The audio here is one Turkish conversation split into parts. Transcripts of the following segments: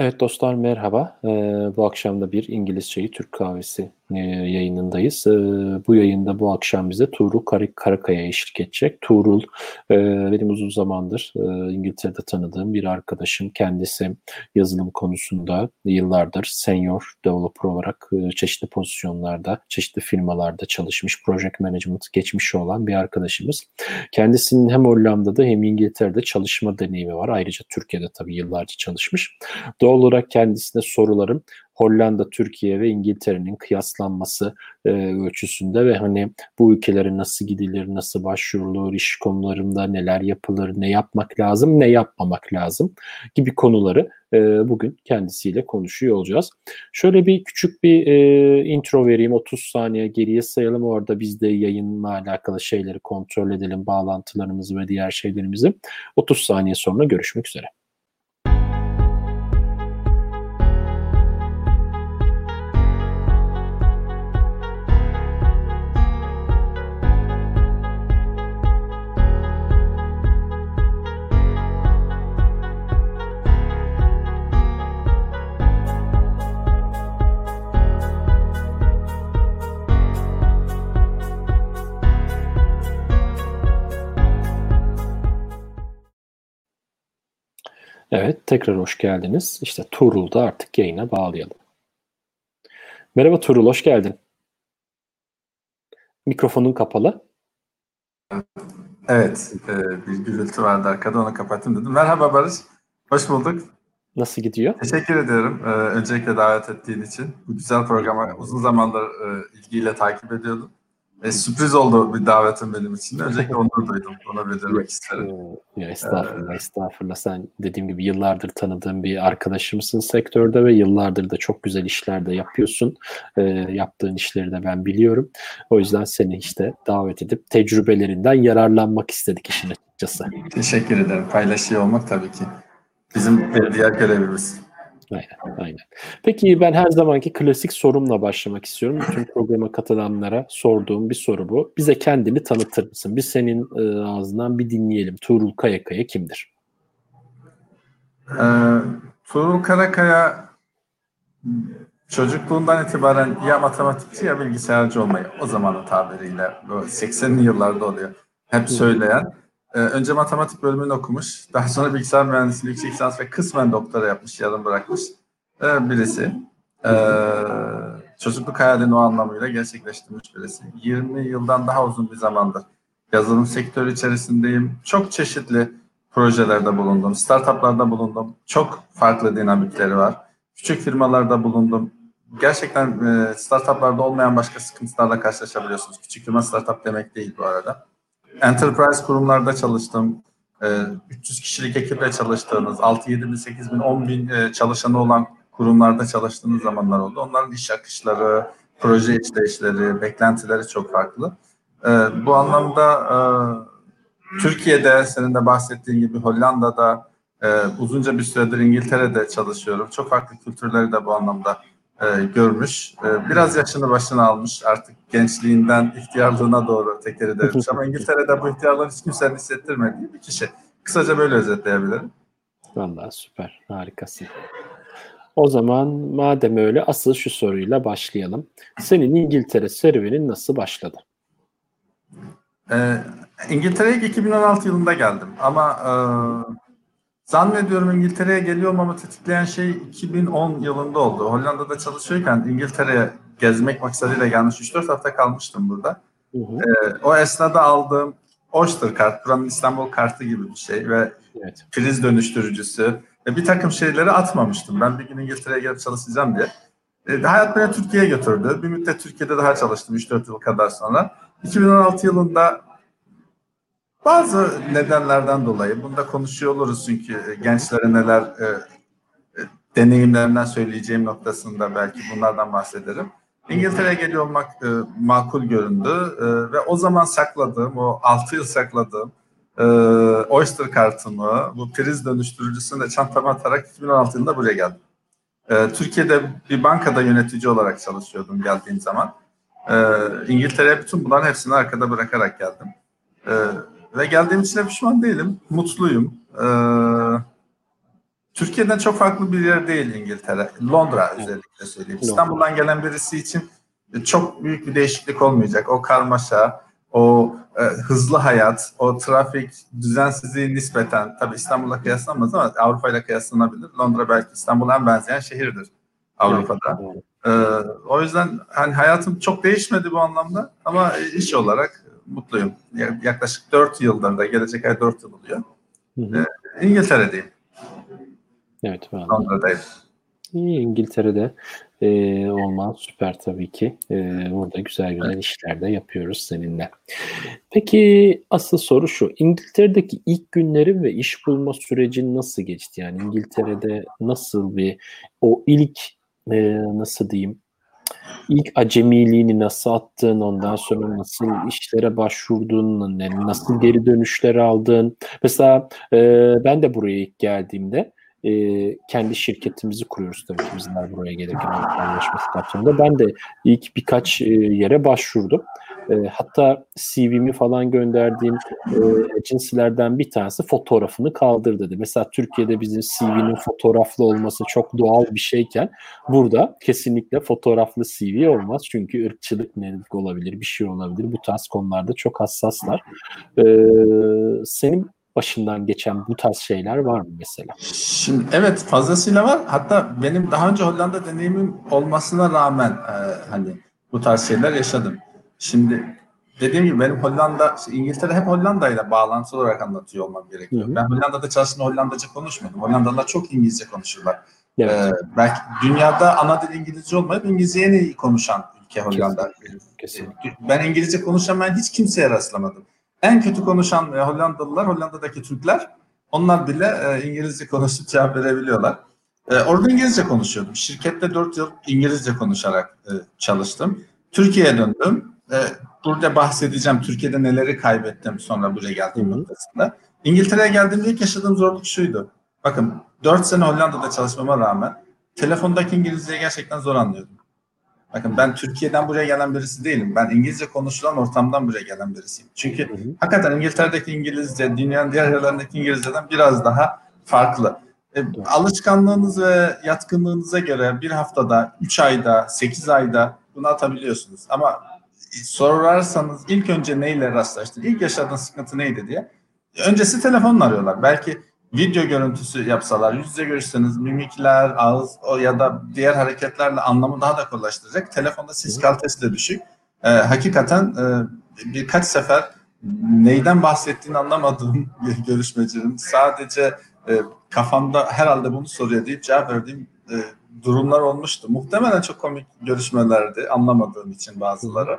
Evet dostlar merhaba. Ee, bu akşam da bir İngilizceyi Türk kahvesi yayınındayız. E, bu yayında bu akşam bize Tuğrul Kar Karakaya eşlik edecek. Tuğrul e, benim uzun zamandır e, İngiltere'de tanıdığım bir arkadaşım. Kendisi yazılım konusunda yıllardır senior developer olarak e, çeşitli pozisyonlarda, çeşitli firmalarda çalışmış, project management geçmişi olan bir arkadaşımız. Kendisinin hem Hollanda'da hem İngiltere'de çalışma deneyimi var. Ayrıca Türkiye'de tabii yıllarca çalışmış. Doğal olarak kendisine sorularım Hollanda, Türkiye ve İngiltere'nin kıyaslanması e, ölçüsünde ve hani bu ülkelere nasıl gidilir, nasıl başvurulur, iş konularında neler yapılır, ne yapmak lazım, ne yapmamak lazım gibi konuları e, bugün kendisiyle konuşuyor olacağız. Şöyle bir küçük bir e, intro vereyim, 30 saniye geriye sayalım. Orada biz de yayınla alakalı şeyleri kontrol edelim, bağlantılarımızı ve diğer şeylerimizi. 30 saniye sonra görüşmek üzere. Evet, tekrar hoş geldiniz. İşte Tuğrul'u da artık yayına bağlayalım. Merhaba Tuğrul, hoş geldin. Mikrofonun kapalı. Evet, e, bir gürültü vardı arkada onu kapattım dedim. Merhaba Barış, hoş bulduk. Nasıl gidiyor? Teşekkür ediyorum. E, öncelikle davet ettiğin için. Bu güzel programı uzun zamandır e, ilgiyle takip ediyordum. E, sürpriz oldu bir davetin benim için. Öncelikle onur duydum. Onu bildirmek isterim. Ya estağfurullah, ee, estağfurullah. Sen dediğim gibi yıllardır tanıdığım bir arkadaşımsın sektörde ve yıllardır da çok güzel işler de yapıyorsun. E, yaptığın işleri de ben biliyorum. O yüzden seni işte davet edip tecrübelerinden yararlanmak istedik işin açıkçası. Teşekkür ederim. Paylaşıyor olmak tabii ki. Bizim diğer görevimiz. Aynen, aynen. Peki ben her zamanki klasik sorumla başlamak istiyorum. Bütün programa katılanlara sorduğum bir soru bu. Bize kendini tanıtır mısın? Biz senin e, ağzından bir dinleyelim. Tuğrul Kayakaya kimdir? Ee, Tuğrul Karakaya çocukluğundan itibaren ya matematikçi ya bilgisayarcı olmayı o zamanın tabiriyle 80'li yıllarda oluyor. Hep söyleyen. Ee, önce matematik bölümünü okumuş. Daha sonra bilgisayar mühendisliği yüksek lisans ve kısmen doktora yapmış, yarım bırakmış ee, birisi. Ee, çocukluk hayalini o anlamıyla gerçekleştirmiş birisi. 20 yıldan daha uzun bir zamandır yazılım sektörü içerisindeyim. Çok çeşitli projelerde bulundum, startuplarda bulundum. Çok farklı dinamikleri var. Küçük firmalarda bulundum. Gerçekten e, startuplarda olmayan başka sıkıntılarla karşılaşabiliyorsunuz. Küçük firma startup demek değil bu arada enterprise kurumlarda çalıştım. 300 ee, kişilik ekiple çalıştığınız, 6 7 bin, 8 bin, 10 bin e, çalışanı olan kurumlarda çalıştığınız zamanlar oldu. Onların iş akışları, proje işleyişleri, beklentileri çok farklı. Ee, bu anlamda e, Türkiye'de senin de bahsettiğin gibi Hollanda'da e, uzunca bir süredir İngiltere'de çalışıyorum. Çok farklı kültürleri de bu anlamda e, görmüş. E, biraz yaşını başına almış artık gençliğinden ihtiyarlığına doğru tekeri devirmiş. Ama İngiltere'de bu ihtiyarlığı hiç kimsenin hissettirmediği bir kişi. Kısaca böyle özetleyebilirim. Vallahi süper, harikasın. O zaman madem öyle asıl şu soruyla başlayalım. Senin İngiltere serüvenin nasıl başladı? Ee, İngiltere'ye 2016 yılında geldim ama e, Zannediyorum İngiltere'ye geliyor ama tetikleyen şey 2010 yılında oldu. Hollanda'da çalışıyorken İngiltere'ye gezmek maksadıyla gelmiş 3-4 hafta kalmıştım burada. Hı hı. Ee, o esnada aldığım Oyster kart, buranın İstanbul kartı gibi bir şey ve evet. priz dönüştürücüsü ve bir takım şeyleri atmamıştım. Ben bir gün İngiltere'ye gelip çalışacağım diye. E, hayat beni Türkiye'ye götürdü. Bir müddet Türkiye'de daha çalıştım 3-4 yıl kadar sonra. 2016 yılında bazı nedenlerden dolayı bunda konuşuyor oluruz çünkü e, gençlere neler e, e, deneyimlerinden söyleyeceğim noktasında belki bunlardan bahsederim. İngiltere'ye geliyor olmak e, makul göründü e, ve o zaman sakladığım, o 6 yıl sakladığım e, Oyster kartımı, bu priz dönüştürücüsünü de çantama atarak 2016 yılında buraya geldim. E, Türkiye'de bir bankada yönetici olarak çalışıyordum geldiğim zaman. E, İngiltere'ye bütün bunların hepsini arkada bırakarak geldim. E, ve geldiğim için pişman değilim. Mutluyum. Ee, Türkiye'den çok farklı bir yer değil İngiltere. Londra özellikle söyleyeyim. İstanbul'dan gelen birisi için çok büyük bir değişiklik olmayacak. O karmaşa, o e, hızlı hayat, o trafik düzensizliği nispeten tabii İstanbul'la kıyaslanmaz ama Avrupa ile kıyaslanabilir. Londra belki İstanbul'a en benzeyen şehirdir Avrupa'da. Evet, ee, o yüzden hani hayatım çok değişmedi bu anlamda ama iş olarak mutluyum. Yaklaşık 4 yıldır da gelecek ay 4 yıl oluyor. Hı hı. Ee, İngiltere'deyim. Evet. Ben Londra'dayım. İyi İngiltere'de e, olman süper tabii ki. E, burada güzel güzel işler de yapıyoruz seninle. Peki asıl soru şu. İngiltere'deki ilk günlerin ve iş bulma sürecin nasıl geçti? Yani İngiltere'de nasıl bir o ilk e, nasıl diyeyim ilk acemiliğini nasıl attın, ondan sonra nasıl işlere başvurdun, nasıl geri dönüşler aldın. Mesela e, ben de buraya ilk geldiğimde e, kendi şirketimizi kuruyoruz tabii ki bizler buraya gelirken paylaşması kapsamında. Ben de ilk birkaç e, yere başvurdum. E, hatta CV'mi falan gönderdiğim e, agency'lerden bir tanesi fotoğrafını kaldır dedi. Mesela Türkiye'de bizim CV'nin fotoğraflı olması çok doğal bir şeyken burada kesinlikle fotoğraflı CV olmaz. Çünkü ırkçılık nelik olabilir, bir şey olabilir. Bu tarz konularda çok hassaslar. E, senin başından geçen bu tarz şeyler var mı mesela? Şimdi evet fazlasıyla var. Hatta benim daha önce Hollanda deneyimim olmasına rağmen e, hani bu tarz şeyler yaşadım. Şimdi dediğim gibi benim Hollanda, İngiltere hep Hollanda ile bağlantılı olarak anlatıyor olmam gerekiyor. Hı hı. Ben Hollanda'da çalıştığımda Hollandaca konuşmadım. Hollandalılar çok İngilizce konuşurlar. Evet. Ee, belki dünyada ana dil İngilizce olmayıp İngilizce en iyi konuşan ülke Hollanda. Kesinlikle. Kesinlikle. Ben İngilizce konuşamayan hiç kimseye rastlamadım en kötü konuşan e, Hollandalılar, Hollanda'daki Türkler onlar bile e, İngilizce konuşup cevap verebiliyorlar. E, orada İngilizce konuşuyordum. Şirkette 4 yıl İngilizce konuşarak e, çalıştım. Türkiye'ye döndüm. E, burada bahsedeceğim Türkiye'de neleri kaybettim sonra buraya geldiğim noktasında. İngiltere'ye geldiğimde ilk yaşadığım zorluk şuydu. Bakın 4 sene Hollanda'da çalışmama rağmen telefondaki İngilizceyi gerçekten zor anlıyordum. Bakın ben Türkiye'den buraya gelen birisi değilim. Ben İngilizce konuşulan ortamdan buraya gelen birisiyim. Çünkü hı hı. hakikaten İngiltere'deki İngilizce dünyanın diğer yerlerindeki İngilizceden biraz daha farklı. E, alışkanlığınız ve yatkınlığınıza göre bir haftada, üç ayda, sekiz ayda bunu atabiliyorsunuz. Ama sorarsanız ilk önce neyle rastlaştın? İlk yaşadığın sıkıntı neydi diye. Öncesi telefonla arıyorlar. Belki video görüntüsü yapsalar, yüz yüze görüşseniz mimikler, ağız o ya da diğer hareketlerle anlamı daha da kolaylaştıracak. Telefonda ses kalitesi de düşük. Ee, hakikaten e, birkaç sefer neyden bahsettiğini anlamadığım görüşmecilerin sadece e, kafamda herhalde bunu soruyor deyip cevap verdiğim e, durumlar olmuştu. Muhtemelen çok komik görüşmelerdi anlamadığım için bazıları.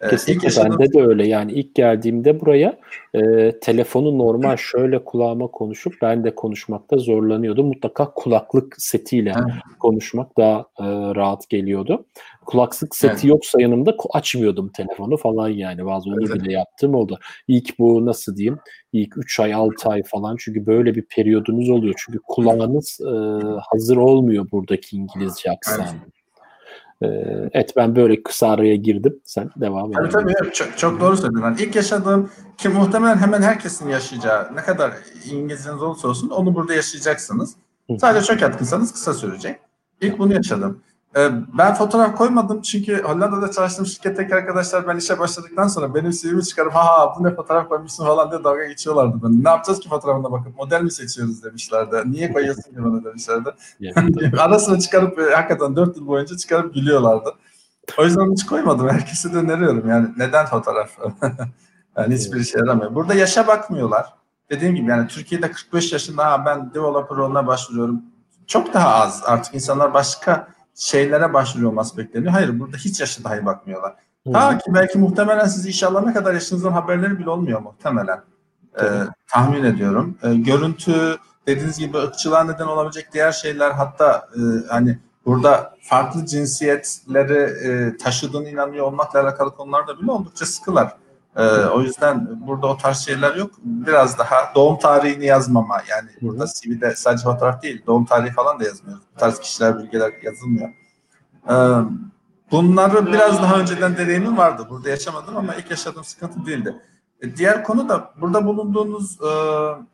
Ee, Kesinlikle yaşadığım... bende de öyle. Yani ilk geldiğimde buraya e, telefonu normal şöyle kulağıma konuşup ben de konuşmakta zorlanıyordum. Mutlaka kulaklık setiyle evet. konuşmak daha e, rahat geliyordu. Kulaklık seti evet. yoksa yanımda açmıyordum telefonu falan yani. Bazı onu evet. bile yaptığım oldu. İlk bu nasıl diyeyim? İlk 3 ay 6 ay falan çünkü böyle bir periyodunuz oluyor. Çünkü kulağınız e, hazır olmuyor buradaki İngilizce aksanı. Evet. Ee, et ben böyle kısa araya girdim. Sen devam et. Tabii tabii çok, çok doğru söyledin. Yani ilk yaşadığım ki muhtemelen hemen herkesin yaşayacağı ne kadar İngilizceniz olursa olsun onu burada yaşayacaksınız. Sadece çok yatkınsanız kısa sürecek. İlk bunu yaşadım. Ee, ben fotoğraf koymadım çünkü Hollanda'da çalıştığım şirketteki arkadaşlar ben işe başladıktan sonra benim CV'mi çıkarıp ha bu ne fotoğraf koymuşsun falan diye dalga geçiyorlardı. Ben, ne yapacağız ki fotoğrafına bakıp model mi seçiyoruz demişlerdi. Niye koyuyorsun ki bana demişlerdi. Arasını çıkarıp e, hakikaten dört yıl boyunca çıkarıp gülüyorlardı. O yüzden hiç koymadım. Herkese de öneriyorum. Yani neden fotoğraf? yani hiçbir işe yaramıyor. Burada yaşa bakmıyorlar. Dediğim gibi yani Türkiye'de 45 yaşında ha ben developer roluna başvuruyorum. Çok daha az. Artık insanlar başka şeylere başvuruyor olması bekleniyor. Hayır burada hiç yaşı dahi bakmıyorlar. Hmm. Ta ki belki muhtemelen siz inşallah ne kadar yaşınızdan haberleri bile olmuyor muhtemelen. Ee, tahmin ediyorum. Ee, görüntü dediğiniz gibi ırkçılığa neden olabilecek diğer şeyler hatta e, hani burada farklı cinsiyetleri e, taşıdığını inanıyor olmakla alakalı konularda bile oldukça sıkılar. E, o yüzden burada o tarz şeyler yok. Biraz daha doğum tarihini yazmama yani burada CV'de sadece fotoğraf değil doğum tarihi falan da yazmıyoruz. Bu tarz kişiler bilgiler yazılmıyor. E, bunları biraz daha önceden deneyimim vardı. Burada yaşamadım ama ilk yaşadığım sıkıntı değildi. E, diğer konu da burada bulunduğunuz e,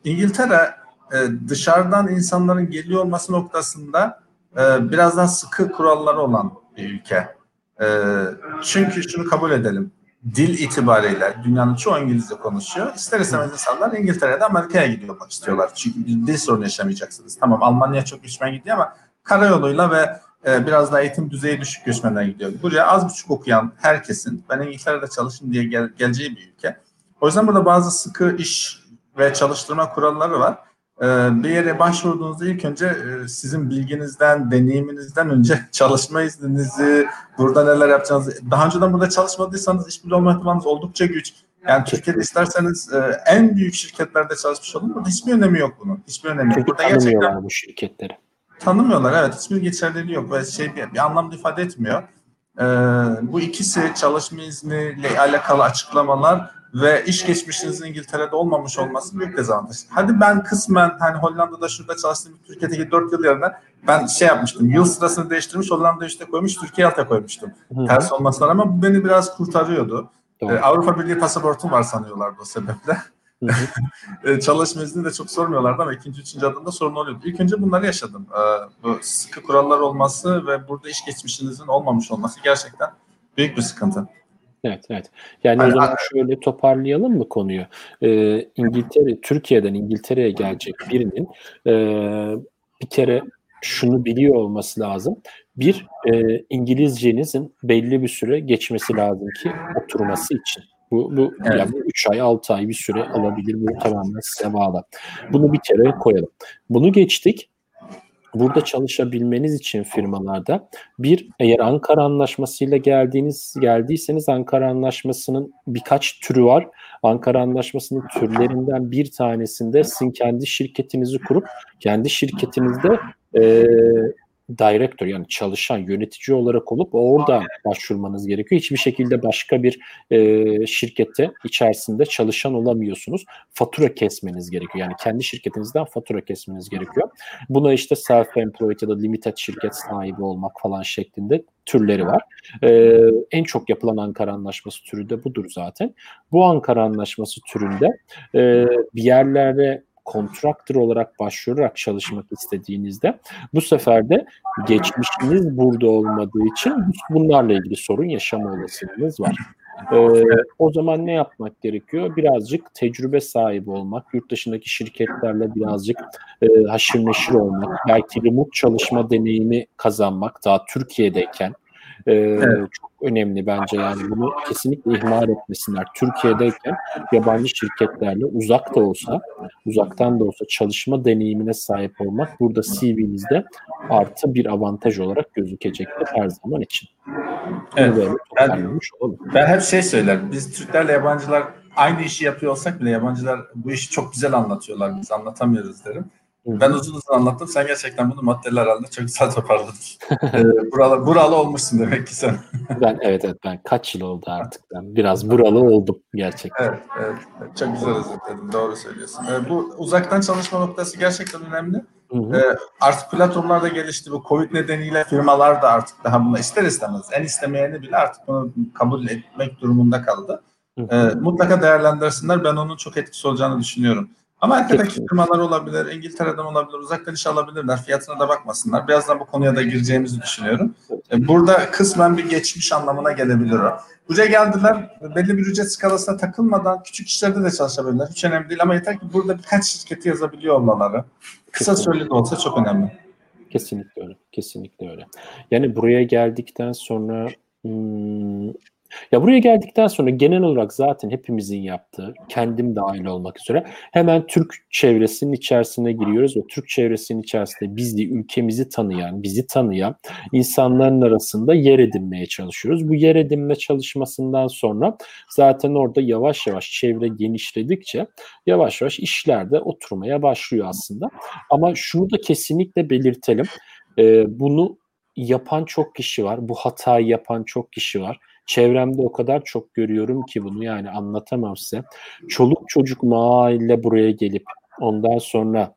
İngiltere e, dışarıdan insanların geliyor olması noktasında e, biraz daha sıkı kuralları olan bir ülke. E, çünkü şunu kabul edelim. Dil itibariyle dünyanın çoğu İngilizce konuşuyor. İster istemez insanlar İngiltere'de Amerika'ya gidiyor istiyorlar. Çünkü bir dil sorunu yaşamayacaksınız. Tamam Almanya çok göçmen gidiyor ama karayoluyla ve e, biraz da eğitim düzeyi düşük göçmenden gidiyor. Buraya az buçuk okuyan herkesin ben İngiltere'de çalışın diye gel, geleceği bir ülke. O yüzden burada bazı sıkı iş ve çalıştırma kuralları var. E, bir yere başvurduğunuzda ilk önce e, sizin bilginizden, deneyiminizden önce çalışma izninizi, burada neler yapacağınızı, daha önceden burada çalışmadıysanız işbirliği olma ihtimaliniz oldukça güç. Yani Türkiye'de isterseniz e, en büyük şirketlerde çalışmış olun. Burada hiçbir önemi yok bunun. Hiçbir önemi yok. Burada gerçekten bu şirketleri tanımıyorlar. Evet hiçbir geçerliliği yok ve şey bir, bir anlamda ifade etmiyor. Ee, bu ikisi çalışma izniyle alakalı açıklamalar ve iş geçmişinizin İngiltere'de olmamış olması büyük dezavantaj. Hadi ben kısmen hani Hollanda'da şurada çalıştığım Türkiye'deki 4 yıl yerine ben şey yapmıştım. Yıl sırasını değiştirmiş Hollanda üstte koymuş Türkiye alta koymuştum. Hı-hı. Ters olmasına ama bu beni biraz kurtarıyordu. Ee, Avrupa Birliği pasaportum var sanıyorlardı o sebeple. E, çalışma izni de çok sormuyorlardı ama ikinci, üçüncü adımda sorun oluyordu. İlk önce bunları yaşadım. E, bu sıkı kurallar olması ve burada iş geçmişinizin olmamış olması gerçekten büyük bir sıkıntı. Evet, evet. Yani hani, o zaman şöyle toparlayalım mı konuyu? Ee, İngiltere, Türkiye'den İngiltere'ye gelecek birinin e, bir kere şunu biliyor olması lazım. Bir, e, İngilizcenizin belli bir süre geçmesi lazım ki oturması için. Bu, bu evet. yani 3 ay 6 ay bir süre alabilir. Bu tamamen size bağlı. Bunu bir kere koyalım. Bunu geçtik. Burada çalışabilmeniz için firmalarda bir eğer Ankara Anlaşması'yla geldiğiniz geldiyseniz Ankara Anlaşması'nın birkaç türü var. Ankara Anlaşması'nın türlerinden bir tanesinde sizin kendi şirketinizi kurup kendi şirketinizde e, director yani çalışan yönetici olarak olup orada başvurmanız gerekiyor. Hiçbir şekilde başka bir e, şirkette içerisinde çalışan olamıyorsunuz. Fatura kesmeniz gerekiyor. Yani kendi şirketinizden fatura kesmeniz gerekiyor. Buna işte self-employed ya da limited şirket sahibi olmak falan şeklinde türleri var. E, en çok yapılan Ankara Anlaşması türü de budur zaten. Bu Ankara Anlaşması türünde e, bir yerlere kontraktör olarak başvurarak çalışmak istediğinizde bu sefer de geçmişiniz burada olmadığı için bunlarla ilgili sorun yaşama olasılığınız var. Ee, o zaman ne yapmak gerekiyor? Birazcık tecrübe sahibi olmak, yurt dışındaki şirketlerle birazcık e, haşır neşir olmak, belki remote çalışma deneyimi kazanmak daha Türkiye'deyken e, evet. çok önemli bence yani bunu kesinlikle ihmal etmesinler. Türkiye'deyken yabancı şirketlerle uzak da olsa, uzaktan da olsa çalışma deneyimine sahip olmak burada CV'nizde artı bir avantaj olarak gözükecektir her zaman için. Evet. Ben, ben hep şey söylerim. Biz Türklerle yabancılar aynı işi yapıyor olsak bile yabancılar bu işi çok güzel anlatıyorlar. Biz anlatamıyoruz derim. Ben uzun uzun anlattım. Sen gerçekten bunu maddeler halinde çok güzel toparladın. ee, buralı, buralı olmuşsun demek ki sen. ben evet evet ben kaç yıl oldu artık ben biraz buralı oldum gerçekten. Evet, evet, çok güzel özetledin. Doğru söylüyorsun. Ee, bu uzaktan çalışma noktası gerçekten önemli. Hı hı. Ee, artık platformlar da gelişti. Bu Covid nedeniyle firmalar da artık daha bunu ister istemez. En istemeyeni bile artık bunu kabul etmek durumunda kaldı. Hı hı. Ee, mutlaka değerlendirsinler. Ben onun çok etkisi olacağını düşünüyorum. Amerika'daki firmalar olabilir, İngiltere'den olabilir, uzaktan iş alabilirler. Fiyatına da bakmasınlar. Birazdan bu konuya da gireceğimizi düşünüyorum. E, burada kısmen bir geçmiş anlamına gelebilir o. Buraya geldiler, belli bir ücret skalasına takılmadan küçük işlerde de çalışabilirler. Hiç önemli değil ama yeter ki burada birkaç şirketi yazabiliyor olmaları. Kısa süreli de olsa çok önemli. Kesinlikle öyle. Kesinlikle öyle. Yani buraya geldikten sonra hmm, ya buraya geldikten sonra genel olarak zaten hepimizin yaptığı, kendim dahil olmak üzere hemen Türk çevresinin içerisine giriyoruz ve Türk çevresinin içerisinde bizi, ülkemizi tanıyan, bizi tanıyan insanların arasında yer edinmeye çalışıyoruz. Bu yer edinme çalışmasından sonra zaten orada yavaş yavaş çevre genişledikçe yavaş yavaş işler de oturmaya başlıyor aslında. Ama şunu da kesinlikle belirtelim. Ee, bunu yapan çok kişi var. Bu hatayı yapan çok kişi var Çevremde o kadar çok görüyorum ki bunu yani anlatamam size. Çoluk çocuk mahalle buraya gelip ondan sonra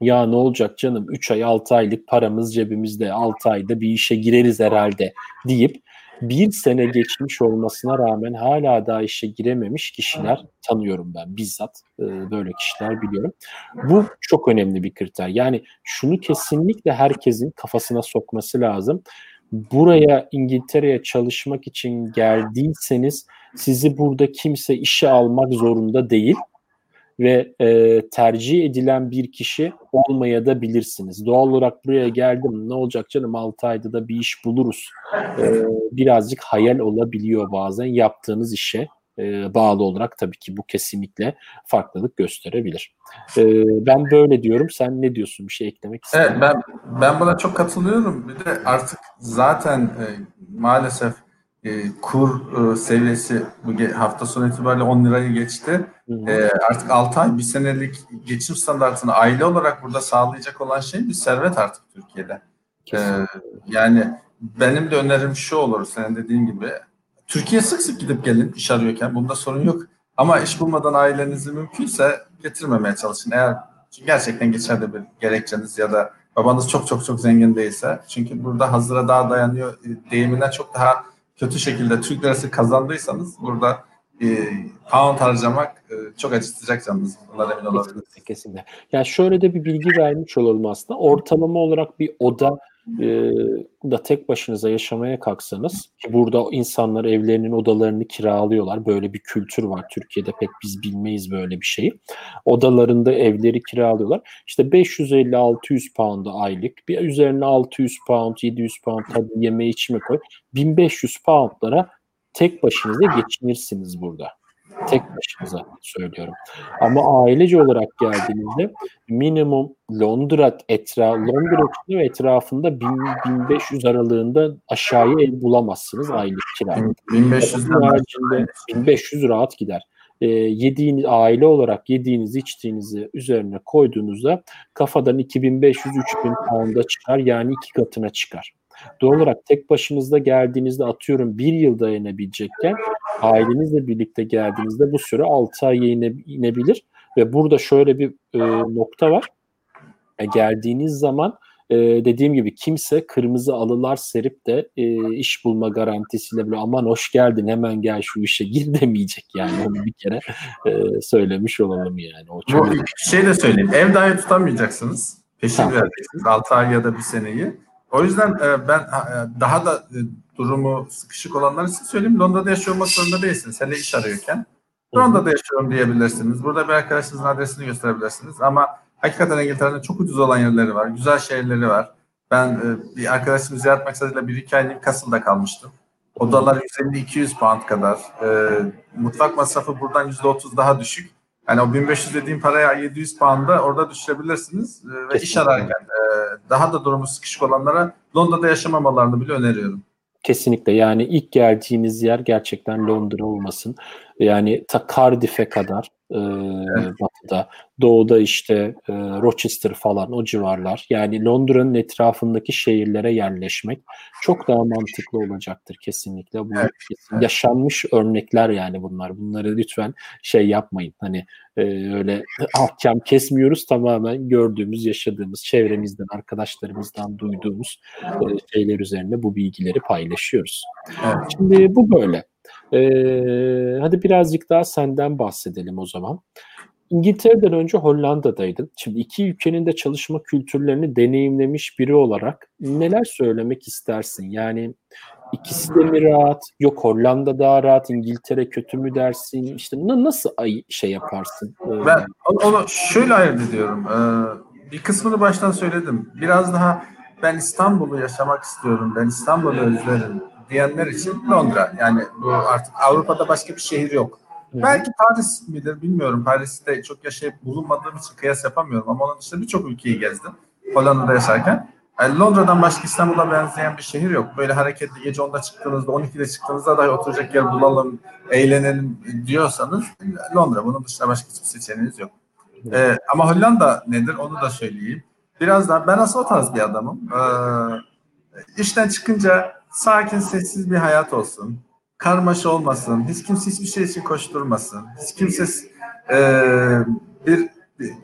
ya ne olacak canım 3 ay 6 aylık paramız cebimizde 6 ayda bir işe gireriz herhalde deyip bir sene geçmiş olmasına rağmen hala daha işe girememiş kişiler tanıyorum ben bizzat böyle kişiler biliyorum. Bu çok önemli bir kriter. Yani şunu kesinlikle herkesin kafasına sokması lazım. Buraya İngiltere'ye çalışmak için geldiyseniz sizi burada kimse işe almak zorunda değil ve e, tercih edilen bir kişi olmaya da bilirsiniz. Doğal olarak buraya geldim ne olacak canım 6 ayda da bir iş buluruz. E, birazcık hayal olabiliyor bazen yaptığınız işe e, bağlı olarak tabii ki bu kesinlikle farklılık gösterebilir. E, ben böyle diyorum. Sen ne diyorsun? Bir şey eklemek ister Evet ben ben buna çok katılıyorum. Bir de artık zaten e, maalesef e, kur e, seviyesi bu hafta sonu itibariyle 10 lirayı geçti. E, artık 6 ay, bir senelik geçim standartını aile olarak burada sağlayacak olan şey bir servet artık Türkiye'de. E, yani benim de önerim şu olur, senin dediğin gibi. Türkiye sık sık gidip gelin iş arıyorken, bunda sorun yok. Ama iş bulmadan ailenizi mümkünse getirmemeye çalışın. Eğer gerçekten geçerli bir gerekçeniz ya da babanız çok çok çok zengin değilse. Çünkü burada hazıra daha dayanıyor deyiminden çok daha kötü şekilde Türk lirası kazandıysanız burada e, pound harcamak e, çok acıtacak canınız. Bunlar emin olabilirsiniz. Kesinlikle, kesinlikle. Yani şöyle de bir bilgi vermiş olalım aslında. Ortalama olarak bir oda e, da tek başınıza yaşamaya kalksanız ki burada insanlar evlerinin odalarını kiralıyorlar. Böyle bir kültür var. Türkiye'de pek biz bilmeyiz böyle bir şeyi. Odalarında evleri kiralıyorlar. İşte 550-600 pound aylık. Bir üzerine 600 pound, 700 pound tabii yeme içme koy. 1500 poundlara tek başınıza geçinirsiniz burada. Tek başınıza söylüyorum. Ama ailece olarak geldiğinizde minimum Londra etra Londra ve etrafında 1000 1500 aralığında aşağıya ev bulamazsınız aylık kira. 1500 haricinde 1500 rahat gider. E, yediğiniz aile olarak yediğiniz içtiğinizi üzerine koyduğunuzda kafadan 2500-3000 pound'a çıkar yani iki katına çıkar. Doğal olarak tek başınızda geldiğinizde atıyorum bir yıl dayanabilecekken ailenizle birlikte geldiğinizde bu süre 6 aya ine, inebilir ve burada şöyle bir e, nokta var. E, geldiğiniz zaman e, dediğim gibi kimse kırmızı alılar serip de e, iş bulma garantisiyle böyle aman hoş geldin hemen gel şu işe gir demeyecek yani onu bir kere e, söylemiş olalım yani. O çok... Bu şey de söyleyeyim ev dahi tutamayacaksınız peşin tamam. vereceksiniz 6 ay ya da bir seneyi o yüzden e, ben e, daha da e, durumu sıkışık olanlar için söyleyeyim. Londra'da yaşıyor olmak zorunda değilsiniz. Hele iş arıyorken. Londra'da yaşıyorum diyebilirsiniz. Burada bir arkadaşınızın adresini gösterebilirsiniz. Ama hakikaten İngiltere'nin çok ucuz olan yerleri var. Güzel şehirleri var. Ben bir arkadaşımı ziyaret maksadıyla bir iki aylık Castle'da kalmıştım. Odalar 150-200 pound kadar. mutfak masrafı buradan %30 daha düşük. Yani o 1500 dediğim paraya 700 pound'a orada düşürebilirsiniz. Ve Kesinlikle. iş ararken daha da durumu sıkışık olanlara Londra'da yaşamamalarını bile öneriyorum. Kesinlikle yani ilk geldiğiniz yer gerçekten Londra olmasın. Yani ta Cardiff'e kadar e, evet. batıda, doğuda işte e, Rochester falan o civarlar. Yani Londra'nın etrafındaki şehirlere yerleşmek çok daha mantıklı olacaktır kesinlikle. Bu evet. yaşanmış örnekler yani bunlar. Bunları lütfen şey yapmayın. Hani e, öyle ahkam kesmiyoruz tamamen gördüğümüz, yaşadığımız, çevremizden, arkadaşlarımızdan duyduğumuz e, şeyler üzerine bu bilgileri paylaşıyoruz. Evet. Şimdi bu böyle. Ee, hadi birazcık daha senden bahsedelim o zaman. İngiltere'den önce Hollanda'daydın. Şimdi iki ülkenin de çalışma kültürlerini deneyimlemiş biri olarak neler söylemek istersin? Yani ikisi de mi rahat? Yok Hollanda daha rahat, İngiltere kötü mü dersin? İşte nasıl şey yaparsın? Ee, ben onu şöyle ayırt ediyorum. Ee, bir kısmını baştan söyledim. Biraz daha ben İstanbul'u yaşamak istiyorum. Ben İstanbul'u özlerim diyenler için Londra. Yani bu artık Avrupa'da başka bir şehir yok. Hı. Belki Paris midir bilmiyorum. Paris'te çok yaşayıp bulunmadığım için kıyas yapamıyorum ama onun dışında birçok ülkeyi gezdim. Hollanda'da yaşarken. Yani Londra'dan başka İstanbul'a benzeyen bir şehir yok. Böyle hareketli gece 10'da çıktığınızda, 12'de çıktığınızda dahi oturacak yer bulalım, eğlenelim diyorsanız Londra. Bunun dışında başka hiçbir seçeneğiniz yok. Ee, ama Hollanda nedir onu da söyleyeyim. Biraz daha ben aslında o tarz bir adamım. Ee, işten çıkınca sakin, sessiz bir hayat olsun. Karmaşa olmasın. Hiç kimse hiçbir şey için koşturmasın. Hiç kimse e, bir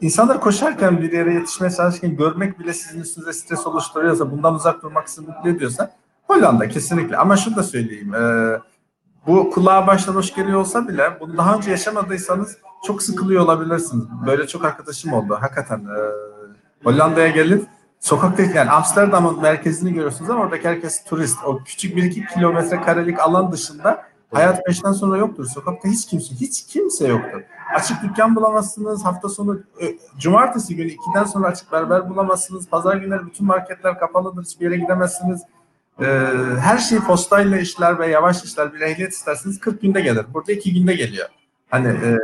insanlar koşarken bir yere yetişmeye çalışırken görmek bile sizin üstünüze stres oluşturuyorsa, bundan uzak durmak sizi mutlu ediyorsa Hollanda kesinlikle. Ama şunu da söyleyeyim. E, bu kulağa baştan hoş geliyor olsa bile bunu daha önce yaşamadıysanız çok sıkılıyor olabilirsiniz. Böyle çok arkadaşım oldu. Hakikaten e, Hollanda'ya gelip sokakta yani Amsterdam'ın merkezini görüyorsunuz ama oradaki herkes turist. O küçük bir iki kilometre karelik alan dışında hayat beşten sonra yoktur. Sokakta hiç kimse, hiç kimse yoktur. Açık dükkan bulamazsınız. Hafta sonu e, cumartesi günü ikiden sonra açık berber bulamazsınız. Pazar günleri bütün marketler kapalıdır. Hiçbir yere gidemezsiniz. Ee, her şey postayla işler ve yavaş işler. Bir ehliyet isterseniz 40 günde gelir. Burada 2 günde geliyor. Hani e,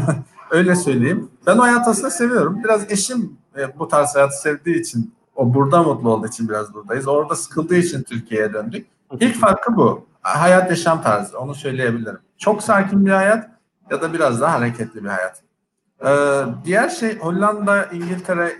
öyle söyleyeyim. Ben o hayat aslında seviyorum. Biraz eşim e, bu tarz hayatı sevdiği için, o burada mutlu olduğu için biraz buradayız. Orada sıkıldığı için Türkiye'ye döndük. İlk farkı bu. Hayat yaşam tarzı. Onu söyleyebilirim. Çok sakin bir hayat ya da biraz daha hareketli bir hayat. Ee, diğer şey Hollanda, İngiltere,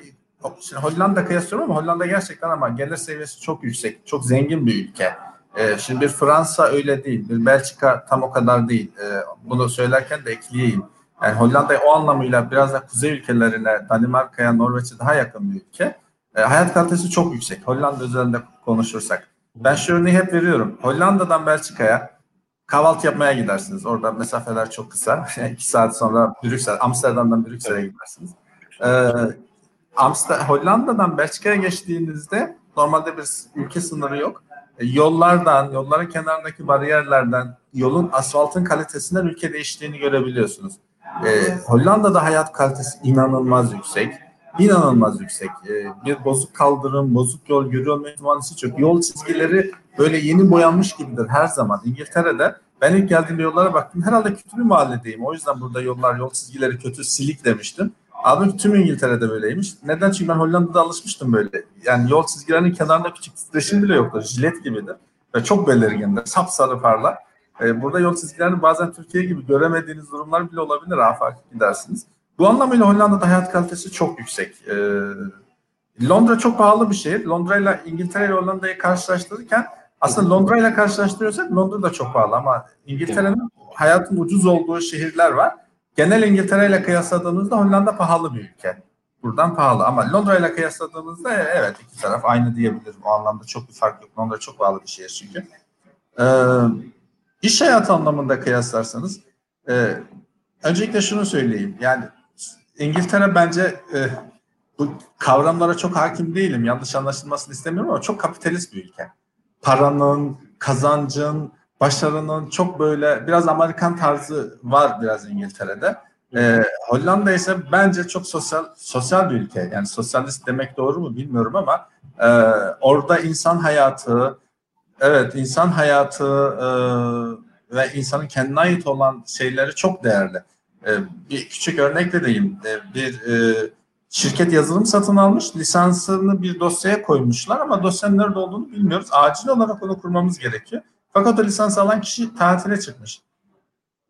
Şimdi Hollanda kıyaslıyorum ama Hollanda gerçekten ama gelir seviyesi çok yüksek. Çok zengin bir ülke. Ee, şimdi bir Fransa öyle değil. Bir Belçika tam o kadar değil. Ee, bunu söylerken de ekleyeyim. Yani Hollanda o anlamıyla biraz da kuzey ülkelerine, Danimarka'ya, Norveç'e daha yakın bir ülke. Ee, hayat kalitesi çok yüksek. Hollanda üzerinde konuşursak. Ben şu örneği hep veriyorum. Hollanda'dan Belçika'ya kahvaltı yapmaya gidersiniz. Orada mesafeler çok kısa. İki saat sonra Brüksel, Amsterdam'dan Brüksel'e gidersiniz. Ee, Amsterdam, Hollanda'dan Belçika'ya geçtiğinizde normalde bir ülke sınırı yok. E, yollardan, yolların kenarındaki bariyerlerden, yolun asfaltın kalitesinden ülke değiştiğini görebiliyorsunuz. E, Hollanda'da hayat kalitesi inanılmaz yüksek. İnanılmaz yüksek. E, bir bozuk kaldırım, bozuk yol görüyor olma ihtimali çok. Yol çizgileri böyle yeni boyanmış gibidir her zaman. İngiltere'de ben ilk geldiğimde yollara baktım. Herhalde kötü bir mahalledeyim. O yüzden burada yollar, yol çizgileri kötü, silik demiştim. Abi tüm İngiltere'de böyleymiş. Neden? Çünkü ben Hollanda'da alışmıştım böyle. Yani yol çizgilerinin kenarında küçük titreşim bile yoktur. Jilet gibidir. Ve çok belirgindir. Sapsarı parlar. Ee, burada yol çizgilerini bazen Türkiye gibi göremediğiniz durumlar bile olabilir. Afak gidersiniz. Bu anlamıyla Hollanda'da hayat kalitesi çok yüksek. Ee, Londra çok pahalı bir şehir. Londra ile İngiltere ile Hollanda'yı karşılaştırırken aslında Londra ile karşılaştırıyorsak Londra da çok pahalı ama İngiltere'nin hayatın ucuz olduğu şehirler var. Genel İngiltere ile kıyasladığımızda Hollanda pahalı bir ülke. Buradan pahalı ama Londra ile kıyasladığımızda e, evet iki taraf aynı diyebilirim. O anlamda çok bir fark yok. Londra çok pahalı bir şehir çünkü. Ee, iş hayatı anlamında kıyaslarsanız e, öncelikle şunu söyleyeyim. Yani İngiltere bence e, bu kavramlara çok hakim değilim. Yanlış anlaşılmasını istemiyorum ama çok kapitalist bir ülke. Paranın, kazancın, başarının çok böyle biraz Amerikan tarzı var biraz İngiltere'de. Ee, Hollanda ise bence çok sosyal sosyal bir ülke. Yani sosyalist demek doğru mu bilmiyorum ama e, orada insan hayatı, evet insan hayatı e, ve insanın kendine ait olan şeyleri çok değerli. E, bir küçük örnek vereyim. E, bir e, şirket yazılım satın almış, lisansını bir dosyaya koymuşlar ama dosyanın nerede olduğunu bilmiyoruz. Acil olarak onu kurmamız gerekiyor. Fakat o lisans alan kişi tatile çıkmış.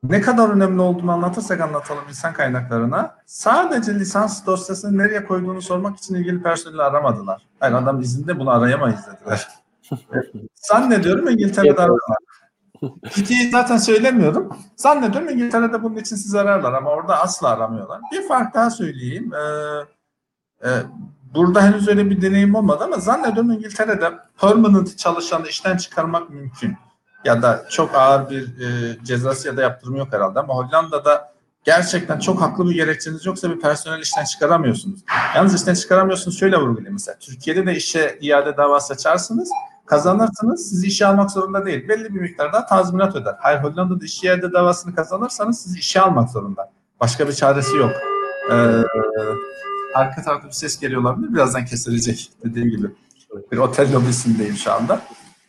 Ne kadar önemli olduğunu anlatırsak anlatalım insan kaynaklarına. Sadece lisans dosyasını nereye koyduğunu sormak için ilgili personeli aramadılar. Hayır adam izinde bunu arayamayız dediler. Zannediyorum İngiltere'de ararlar. Türkiye'yi zaten söylemiyorum. Zannediyorum İngiltere'de bunun için sizi ararlar ama orada asla aramıyorlar. Bir fark daha söyleyeyim. Ee, e, burada henüz öyle bir deneyim olmadı ama zannediyorum İngiltere'de permanent çalışanı işten çıkarmak mümkün ya da çok ağır bir e, cezası ya da yaptırımı yok herhalde ama Hollanda'da gerçekten çok haklı bir gerekçeniz yoksa bir personel işten çıkaramıyorsunuz. Yalnız işten çıkaramıyorsunuz şöyle vurgulayayım mesela. Türkiye'de de işe iade davası açarsınız kazanırsınız sizi işe almak zorunda değil. Belli bir miktarda tazminat öder. Hayır Hollanda'da iş iade davasını kazanırsanız sizi işe almak zorunda. Başka bir çaresi yok. Ee, arka tarafta bir ses geliyor olabilir. Birazdan kesilecek dediğim gibi. Bir otel lobisindeyim şu anda.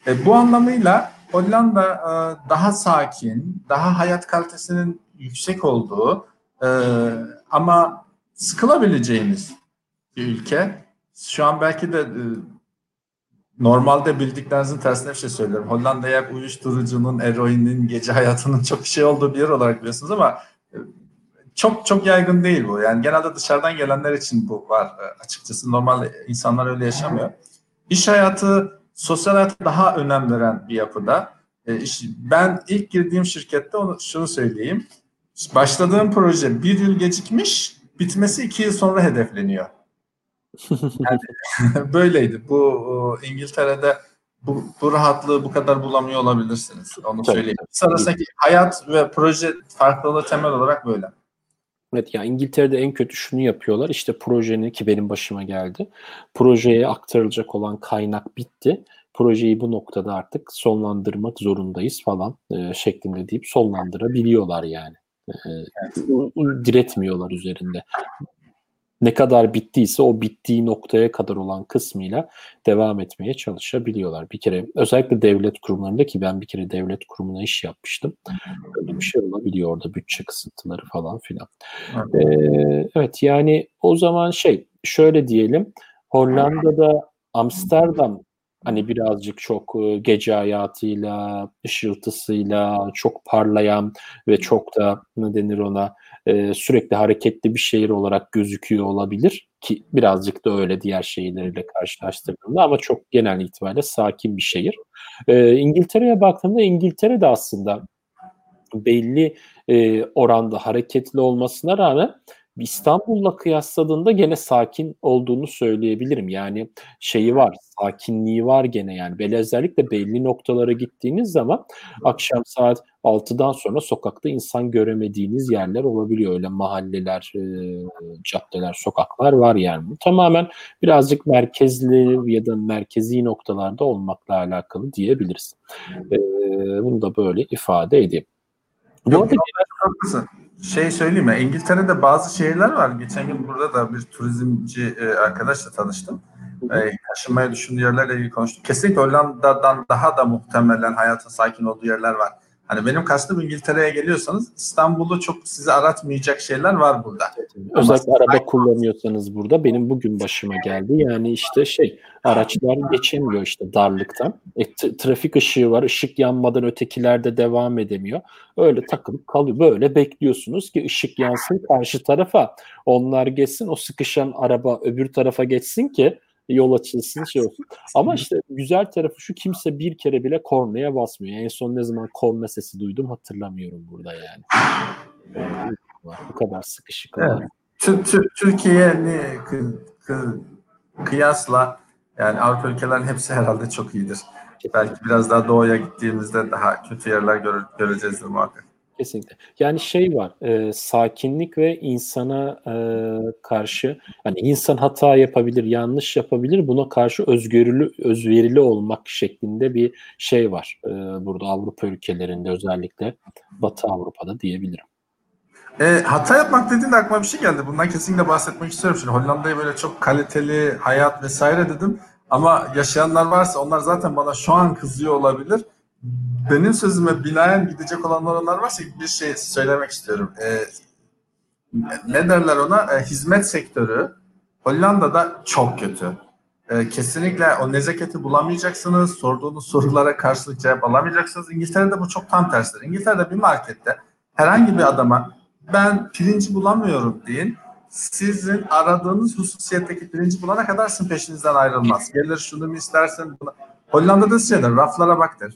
E, bu anlamıyla Hollanda e, daha sakin, daha hayat kalitesinin yüksek olduğu e, ama sıkılabileceğiniz bir ülke. Şu an belki de e, normalde bildiklerinizin tersine bir şey söylüyorum. Hollanda'ya uyuşturucunun, eroinin, gece hayatının çok şey olduğu bir yer olarak biliyorsunuz ama çok çok yaygın değil bu. Yani genelde dışarıdan gelenler için bu var açıkçası. Normal insanlar öyle yaşamıyor. İş hayatı sosyal hayata daha önem veren bir yapıda. E, ben ilk girdiğim şirkette onu şunu söyleyeyim. Başladığım proje bir yıl gecikmiş, bitmesi iki yıl sonra hedefleniyor. Yani, böyleydi. Bu İngiltere'de bu, bu rahatlığı bu kadar bulamıyor olabilirsiniz. Onu Tabii. söyleyeyim. Sonrasındaki hayat ve proje farklılığı temel olarak böyle. Evet ya İngiltere'de en kötü şunu yapıyorlar. İşte projeni ki benim başıma geldi. Projeye aktarılacak olan kaynak bitti. Projeyi bu noktada artık sonlandırmak zorundayız falan e, şeklinde deyip sonlandırabiliyorlar yani. E, diretmiyorlar üzerinde ne kadar bittiyse o bittiği noktaya kadar olan kısmıyla devam etmeye çalışabiliyorlar. Bir kere özellikle devlet kurumlarında ki ben bir kere devlet kurumuna iş yapmıştım. Öyle bir şey olabiliyor orada bütçe kısıntıları falan filan. Evet. Ee, evet yani o zaman şey şöyle diyelim Hollanda'da Amsterdam hani birazcık çok gece hayatıyla, ışıltısıyla çok parlayan ve çok da ne denir ona sürekli hareketli bir şehir olarak gözüküyor olabilir ki birazcık da öyle diğer şehirleriyle karşılaştırdığımda ama çok genel itibariyle sakin bir şehir. İngiltere'ye baktığımda İngiltere de aslında belli oranda hareketli olmasına rağmen İstanbul'la kıyasladığında gene sakin olduğunu söyleyebilirim. Yani şeyi var, sakinliği var gene yani. Böyle özellikle belli noktalara gittiğiniz zaman akşam saat 6'dan sonra sokakta insan göremediğiniz yerler olabiliyor. Öyle mahalleler, e, caddeler, sokaklar var yani. Bu tamamen birazcık merkezli ya da merkezi noktalarda olmakla alakalı diyebiliriz. E, bunu da böyle ifade edeyim. Bu arada şey söyleyeyim mi? İngiltere'de bazı şehirler var. Geçen gün burada da bir turizmci e, arkadaşla tanıştım. E, taşınmayı düşündüğü yerlerle ilgili konuştuk. Kesinlikle Hollanda'dan daha da muhtemelen hayatın sakin olduğu yerler var. Hani benim kastım İngiltere'ye geliyorsanız İstanbul'u çok sizi aratmayacak şeyler var burada. Özellikle Ama araba kullanıyorsanız burada benim bugün başıma geldi. Yani işte şey araçlar geçemiyor işte darlıktan. E, trafik ışığı var. ışık yanmadan ötekiler de devam edemiyor. Öyle takılıp kalıyor. Böyle bekliyorsunuz ki ışık yansın karşı tarafa. Onlar geçsin o sıkışan araba öbür tarafa geçsin ki yol açılsın şey olsun. Ama işte güzel tarafı şu kimse bir kere bile kornaya basmıyor. En son ne zaman korna sesi duydum hatırlamıyorum burada yani. Bu kadar sıkışık evet. Türkiye kıyasla yani Avrupa ülkelerin hepsi herhalde çok iyidir. Belki biraz daha doğuya gittiğimizde daha kötü yerler göre, göreceğizdir muhakkak. Kesinlikle. Yani şey var, e, sakinlik ve insana e, karşı, hani insan hata yapabilir, yanlış yapabilir, buna karşı özgürlü, özverili olmak şeklinde bir şey var e, burada Avrupa ülkelerinde özellikle Batı Avrupa'da diyebilirim. E, hata yapmak dediğinde aklıma bir şey geldi. Bundan kesinlikle bahsetmek istiyorum. Şimdi Hollanda'yı böyle çok kaliteli hayat vesaire dedim. Ama yaşayanlar varsa onlar zaten bana şu an kızıyor olabilir benim sözüme binaen gidecek olan olanlar varsa bir şey söylemek istiyorum. Ee, ne derler ona? Ee, hizmet sektörü Hollanda'da çok kötü. Ee, kesinlikle o nezaketi bulamayacaksınız. Sorduğunuz sorulara karşılık cevap alamayacaksınız. İngiltere'de bu çok tam tersidir. İngiltere'de bir markette herhangi bir adama ben pirinci bulamıyorum deyin. Sizin aradığınız hususiyetteki pirinci bulana kadar sizin peşinizden ayrılmaz. Gelir şunu mu istersen bunu. Hollanda'da şeyler raflara bak der.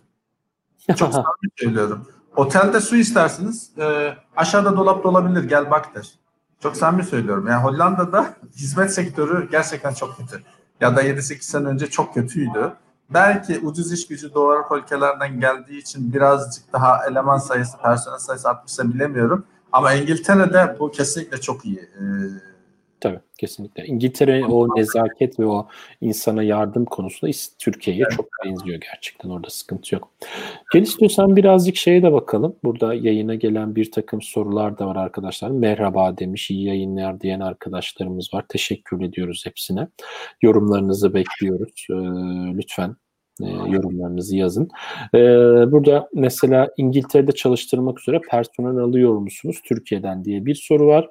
Çok samimi söylüyorum. Otelde su istersiniz. E, aşağıda dolap olabilir gel bak der. Çok samimi söylüyorum. Yani Hollanda'da hizmet sektörü gerçekten çok kötü. Ya da 7-8 sene önce çok kötüydü. Belki ucuz iş gücü Doğu Avrupa ülkelerden geldiği için birazcık daha eleman sayısı, personel sayısı artmışsa bilemiyorum. Ama İngiltere'de bu kesinlikle çok iyi. Ee, Tabii kesinlikle. İngiltere o nezaket ve o insana yardım konusunda Türkiye'ye evet. çok benziyor gerçekten. Orada sıkıntı yok. Gel istiyorsan birazcık şeye de bakalım. Burada yayına gelen bir takım sorular da var arkadaşlar. Merhaba demiş, iyi yayınlar diyen arkadaşlarımız var. Teşekkür ediyoruz hepsine. Yorumlarınızı bekliyoruz. Ee, lütfen e, yorumlarınızı yazın. E, burada mesela İngiltere'de çalıştırmak üzere personel alıyor musunuz Türkiye'den diye bir soru var.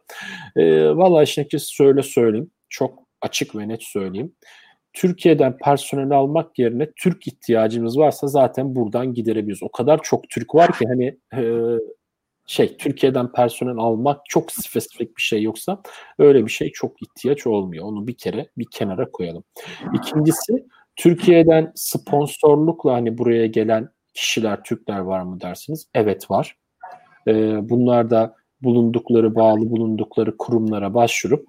E, Valla işin açıkçası söyle söyleyeyim. Çok açık ve net söyleyeyim. Türkiye'den personel almak yerine Türk ihtiyacımız varsa zaten buradan giderebiliriz. O kadar çok Türk var ki hani e, şey Türkiye'den personel almak çok spesifik bir şey yoksa öyle bir şey çok ihtiyaç olmuyor. Onu bir kere bir kenara koyalım. İkincisi Türkiye'den sponsorlukla hani buraya gelen kişiler, Türkler var mı dersiniz? Evet var. Ee, bunlar da bulundukları, bağlı bulundukları kurumlara başvurup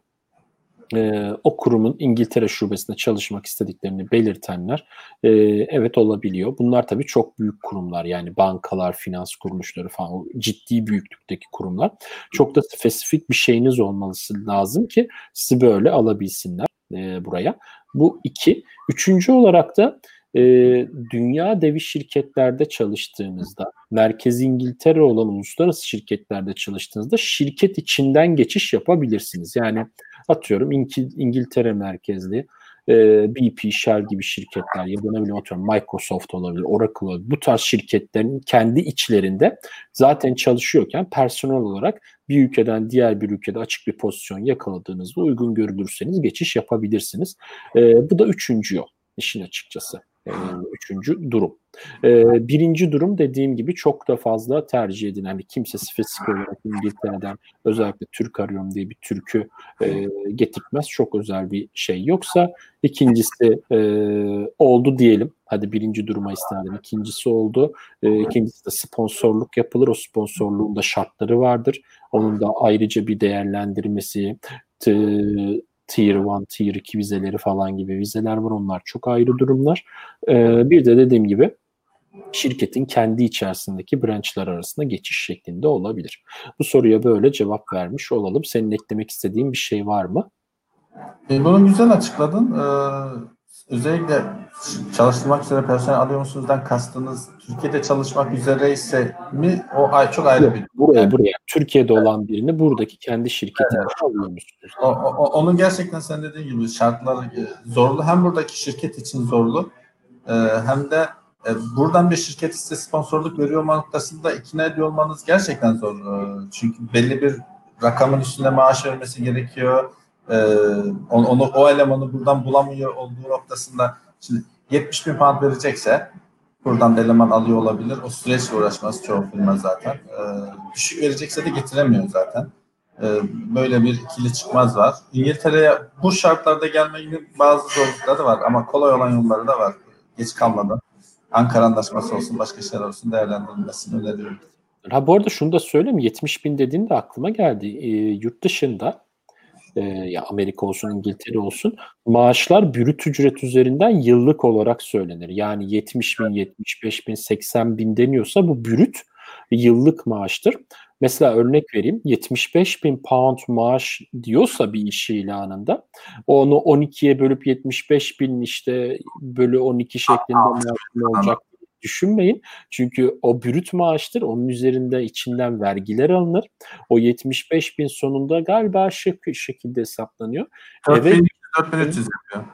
e, o kurumun İngiltere şubesinde çalışmak istediklerini belirtenler e, evet olabiliyor. Bunlar tabii çok büyük kurumlar yani bankalar, finans kuruluşları falan o ciddi büyüklükteki kurumlar. Çok da spesifik bir şeyiniz olması lazım ki sizi böyle alabilsinler e, buraya. Bu iki. Üçüncü olarak da e, dünya devi şirketlerde çalıştığınızda, merkezi İngiltere olan uluslararası şirketlerde çalıştığınızda şirket içinden geçiş yapabilirsiniz. Yani atıyorum İngiltere merkezli e, BP, Shell gibi şirketler ya da ne bileyim atıyorum Microsoft olabilir, Oracle olabilir. Bu tarz şirketlerin kendi içlerinde zaten çalışıyorken personel olarak bir ülkeden diğer bir ülkede açık bir pozisyon yakaladığınızda uygun görülürseniz geçiş yapabilirsiniz. E, bu da üçüncü yol işin açıkçası. E, üçüncü durum. E, birinci durum dediğim gibi çok da fazla tercih edilen, hani kimse spesifik olarak İngiltere'den özellikle Türk arıyorum diye bir Türk'ü e, getirtmez. Çok özel bir şey yoksa ikincisi e, oldu diyelim. Hadi birinci duruma istinaden ikincisi oldu. E, ikincisi de sponsorluk yapılır. O sponsorluğun da şartları vardır. Onun da ayrıca bir değerlendirmesi, Tier 1, Tier 2 vizeleri falan gibi vizeler var. Onlar çok ayrı durumlar. Ee, bir de dediğim gibi şirketin kendi içerisindeki branchlar arasında geçiş şeklinde olabilir. Bu soruya böyle cevap vermiş olalım. Senin eklemek istediğin bir şey var mı? E, bunu güzel açıkladın. Ee, özellikle çalıştırmak üzere personel alıyor musunuzdan kastınız Türkiye'de çalışmak üzere ise mi o ay çok ayrı bir. Buraya yani, buraya Türkiye'de evet. olan birini buradaki kendi şirketine evet. alıyor musunuz? O, o, onun gerçekten sen dediğin gibi şartlar e, zorlu. Hem buradaki şirket için zorlu e, hem de e, buradan bir şirket size sponsorluk veriyor olma noktasında ikna ediyor olmanız gerçekten zor. Çünkü belli bir rakamın üstünde maaş vermesi gerekiyor e, onu, onu o elemanı buradan bulamıyor olduğu noktasında şimdi 70 bin pound verecekse buradan da eleman alıyor olabilir. O süreçle uğraşmaz çoğu firma zaten. E, düşük verecekse de getiremiyor zaten. E, böyle bir ikili çıkmaz var. İngiltere'ye bu şartlarda gelmenin bazı zorlukları var ama kolay olan yolları da var. Geç kalmadan. Ankara Anlaşması olsun, başka şeyler olsun değerlendirilmesini öneriyorum. Ha bu arada şunu da söyleyeyim. 70 bin dediğinde aklıma geldi. E, yurt dışında e, ya Amerika olsun İngiltere olsun maaşlar bürüt ücret üzerinden yıllık olarak söylenir. Yani 70 bin, 75 bin, 80 bin deniyorsa bu bürüt yıllık maaştır. Mesela örnek vereyim 75 bin pound maaş diyorsa bir iş ilanında onu 12'ye bölüp 75 bin işte bölü 12 şeklinde maaş olacak düşünmeyin. Çünkü o brüt maaştır. Onun üzerinde içinden vergiler alınır. O 75 bin sonunda galiba şık şekilde hesaplanıyor. 4300 4300 yapıyor.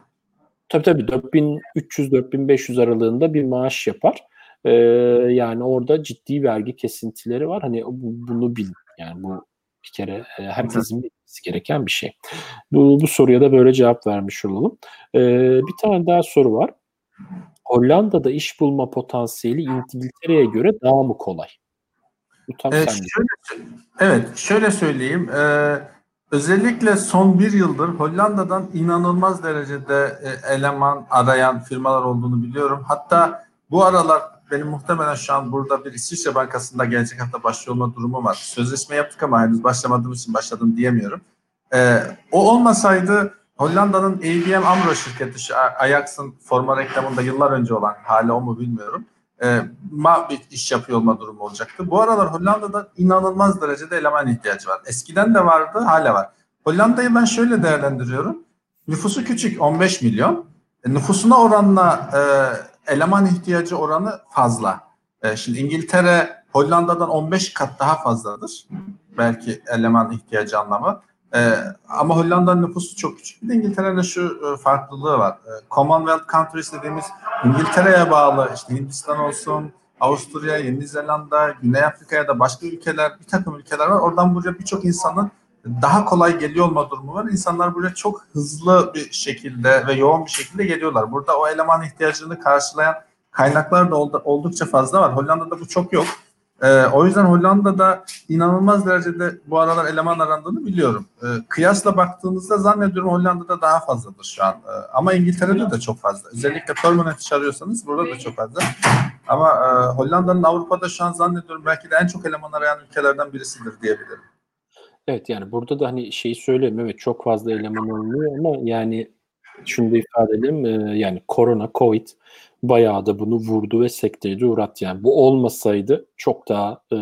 Tabii tabii 4300-4500 aralığında bir maaş yapar. Ee, yani orada ciddi vergi kesintileri var. Hani bunu bil. Yani bu bir kere e, herkesin bilmesi gereken bir şey. Bu, bu soruya da böyle cevap vermiş olalım. Ee, bir tane daha soru var. Hollanda'da iş bulma potansiyeli İngiltere'ye göre daha mı kolay? Bu tam ee, şöyle, evet, şöyle söyleyeyim. Ee, özellikle son bir yıldır Hollanda'dan inanılmaz derecede e, eleman arayan firmalar olduğunu biliyorum. Hatta bu aralar benim muhtemelen şu an burada bir İsviçre Bankası'nda gelecek hafta başlıyor olma durumu var. Sözleşme yaptık ama henüz başlamadığım için başladım diyemiyorum. Ee, o olmasaydı Hollanda'nın ABM AMRO şirketi Ajax'ın forma reklamında yıllar önce olan hala o mu bilmiyorum. E, ma bir iş yapıyor olma durumu olacaktı. Bu aralar Hollanda'da inanılmaz derecede eleman ihtiyacı var. Eskiden de vardı, hala var. Hollanda'yı ben şöyle değerlendiriyorum. Nüfusu küçük, 15 milyon. E, nüfusuna oranla e, eleman ihtiyacı oranı fazla. E, şimdi İngiltere Hollanda'dan 15 kat daha fazladır. Belki eleman ihtiyacı anlamı. Ee, ama Hollanda'nın nüfusu çok küçük. Bir de İngiltere'de şu e, farklılığı var. E, Commonwealth countries dediğimiz İngiltere'ye bağlı işte Hindistan olsun, Avusturya, Yeni Zelanda, Güney Afrika'ya da başka ülkeler, bir takım ülkeler var. Oradan buraya birçok insanın daha kolay geliyor olma durumu var. İnsanlar buraya çok hızlı bir şekilde ve yoğun bir şekilde geliyorlar. Burada o eleman ihtiyacını karşılayan kaynaklar da oldukça fazla var. Hollanda'da bu çok yok. Ee, o yüzden Hollanda'da inanılmaz derecede bu aralar eleman arandığını biliyorum. Ee, kıyasla baktığınızda zannediyorum Hollanda'da daha fazladır şu an. Ee, ama İngiltere'de de çok fazla. Özellikle permanent iş arıyorsanız burada da çok fazla. Ama e, Hollanda'nın Avrupa'da şu an zannediyorum belki de en çok eleman arayan ülkelerden birisidir diyebilirim. Evet yani burada da hani şeyi söyleyeyim evet çok fazla eleman olmuyor ama yani şunu da ifade edelim e, yani korona, covid bayağı da bunu vurdu ve sekteye uğrattı. Yani bu olmasaydı çok daha e,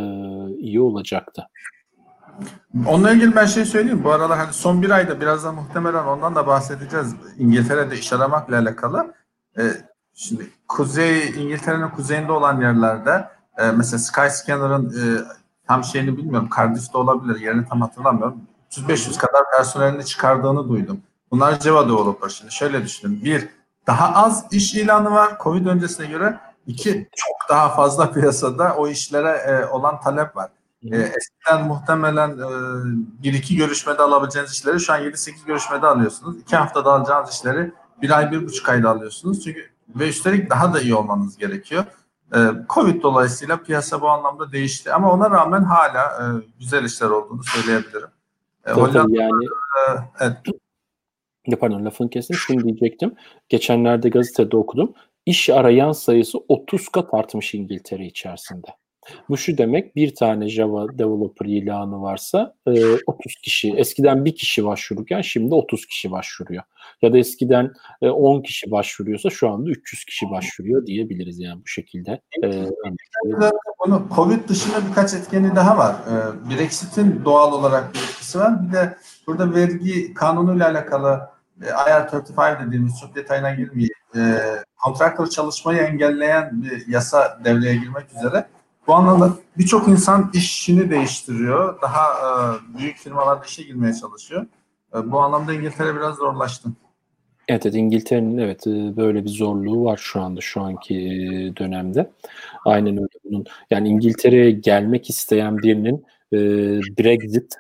iyi olacaktı. Onunla ilgili ben şey söyleyeyim. Bu aralar hani son bir ayda biraz da muhtemelen ondan da bahsedeceğiz. İngiltere'de iş aramakla alakalı. Ee, şimdi kuzey İngiltere'nin kuzeyinde olan yerlerde e, mesela Skyscanner'ın e, tam şeyini bilmiyorum. Cardiff'te olabilir. Yerini tam hatırlamıyorum. 300-500 kadar personelini çıkardığını duydum. Bunlar Java developer. Şimdi şöyle düşünün. Bir, daha az iş ilanı var Covid öncesine göre. İki, çok daha fazla piyasada o işlere e, olan talep var. E, eskiden muhtemelen e, bir iki görüşmede alabileceğiniz işleri şu an 7-8 görüşmede alıyorsunuz. İki haftada alacağınız işleri bir ay, bir buçuk ayda alıyorsunuz. Çünkü ve üstelik daha da iyi olmanız gerekiyor. E, Covid dolayısıyla piyasa bu anlamda değişti. Ama ona rağmen hala e, güzel işler olduğunu söyleyebilirim. E, Hollanda, yani e, evet. Pardon lafını kestim. Şunu diyecektim. Geçenlerde gazetede okudum. İş arayan sayısı 30 kat artmış İngiltere içerisinde. Bu şu demek bir tane Java developer ilanı varsa e, 30 kişi eskiden bir kişi başvururken şimdi 30 kişi başvuruyor. Ya da eskiden e, 10 kişi başvuruyorsa şu anda 300 kişi başvuruyor diyebiliriz yani bu şekilde. E, bunu Covid dışında birkaç etkeni daha var. E, Brexit'in doğal olarak bir var. Bir de burada vergi kanunuyla alakalı e, IR35 dediğimiz çok detayına girmeyeyim. E, kontraktör çalışmayı engelleyen bir yasa devreye girmek üzere bu anlamda birçok insan işini değiştiriyor. Daha e, büyük firmalarda işe girmeye çalışıyor. E, bu anlamda İngiltere biraz zorlaştı. Evet, evet İngiltere'nin evet e, böyle bir zorluğu var şu anda şu anki e, dönemde. Aynen öyle bunun. Yani İngiltere'ye gelmek isteyen birinin e, Brexit,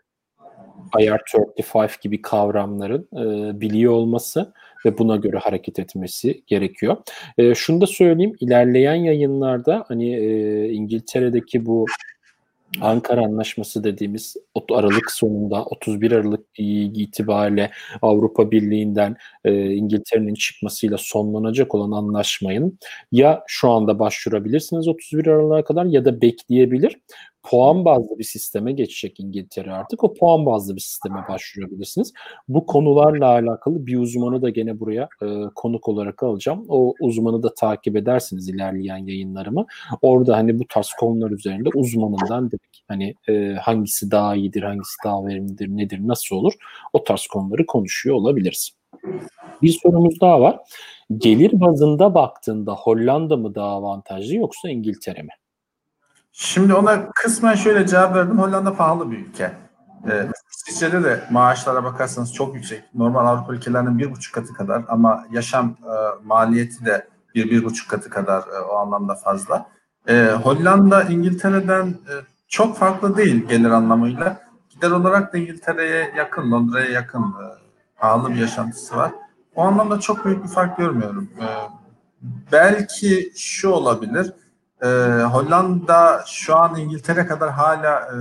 IR35 gibi kavramların e, biliyor olması ve buna göre hareket etmesi gerekiyor. E, şunu da söyleyeyim, ilerleyen yayınlarda hani e, İngiltere'deki bu Ankara Anlaşması dediğimiz Aralık sonunda 31 Aralık itibariyle Avrupa Birliği'nden e, İngiltere'nin çıkmasıyla sonlanacak olan anlaşmayın ya şu anda başvurabilirsiniz 31 Aralık'a kadar ya da bekleyebilir puan bazlı bir sisteme geçecek İngiltere artık. O puan bazlı bir sisteme başvurabilirsiniz. Bu konularla alakalı bir uzmanı da gene buraya e, konuk olarak alacağım. O uzmanı da takip edersiniz ilerleyen yayınlarımı. Orada hani bu tarz konular üzerinde uzmanından direkt hani e, hangisi daha iyidir, hangisi daha verimlidir, nedir, nasıl olur o tarz konuları konuşuyor olabiliriz. Bir sorumuz daha var. Gelir bazında baktığında Hollanda mı daha avantajlı yoksa İngiltere mi? Şimdi ona kısmen şöyle cevap verdim. Hollanda pahalı bir ülke. Ee, İsviçre'de de maaşlara bakarsanız çok yüksek. Normal Avrupa ülkelerinin bir buçuk katı kadar ama yaşam e, maliyeti de bir, bir buçuk katı kadar e, o anlamda fazla. E, Hollanda İngiltere'den e, çok farklı değil gelir anlamıyla. Gider olarak da İngiltere'ye yakın, Londra'ya yakın e, pahalı bir yaşantısı var. O anlamda çok büyük bir fark görmüyorum. E, belki şu olabilir e, Hollanda şu an İngiltere kadar hala e,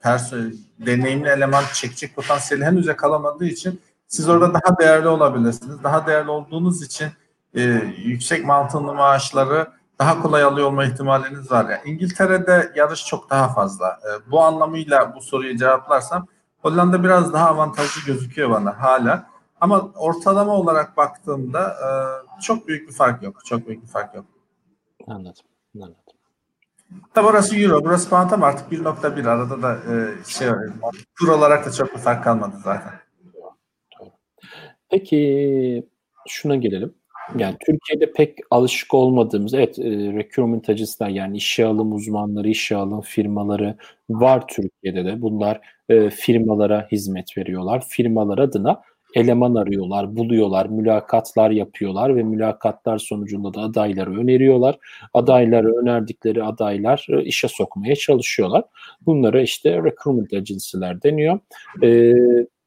personel, deneyimli eleman çekecek potansiyeli henüz yakalamadığı için siz orada daha değerli olabilirsiniz. Daha değerli olduğunuz için e, yüksek mantığınlı maaşları daha kolay alıyor olma ihtimaliniz var. Yani İngiltere'de yarış çok daha fazla. E, bu anlamıyla bu soruyu cevaplarsam Hollanda biraz daha avantajlı gözüküyor bana hala. Ama ortalama olarak baktığımda e, çok büyük bir fark yok. Çok büyük bir fark yok. Anladım. Anladım. Tabi orası Euro, burası Pound ama artık 1.1 arada da e, şey tur olarak da çok bir fark kalmadı zaten. Peki şuna gelelim. Yani Türkiye'de pek alışık olmadığımız, evet e, recruitment agency'ler yani işe alım uzmanları, işe alım firmaları var Türkiye'de de. Bunlar e, firmalara hizmet veriyorlar. Firmalar adına eleman arıyorlar, buluyorlar, mülakatlar yapıyorlar ve mülakatlar sonucunda da adayları öneriyorlar. Adayları önerdikleri adaylar e, işe sokmaya çalışıyorlar. Bunlara işte recruitment agency'ler deniyor. Ee,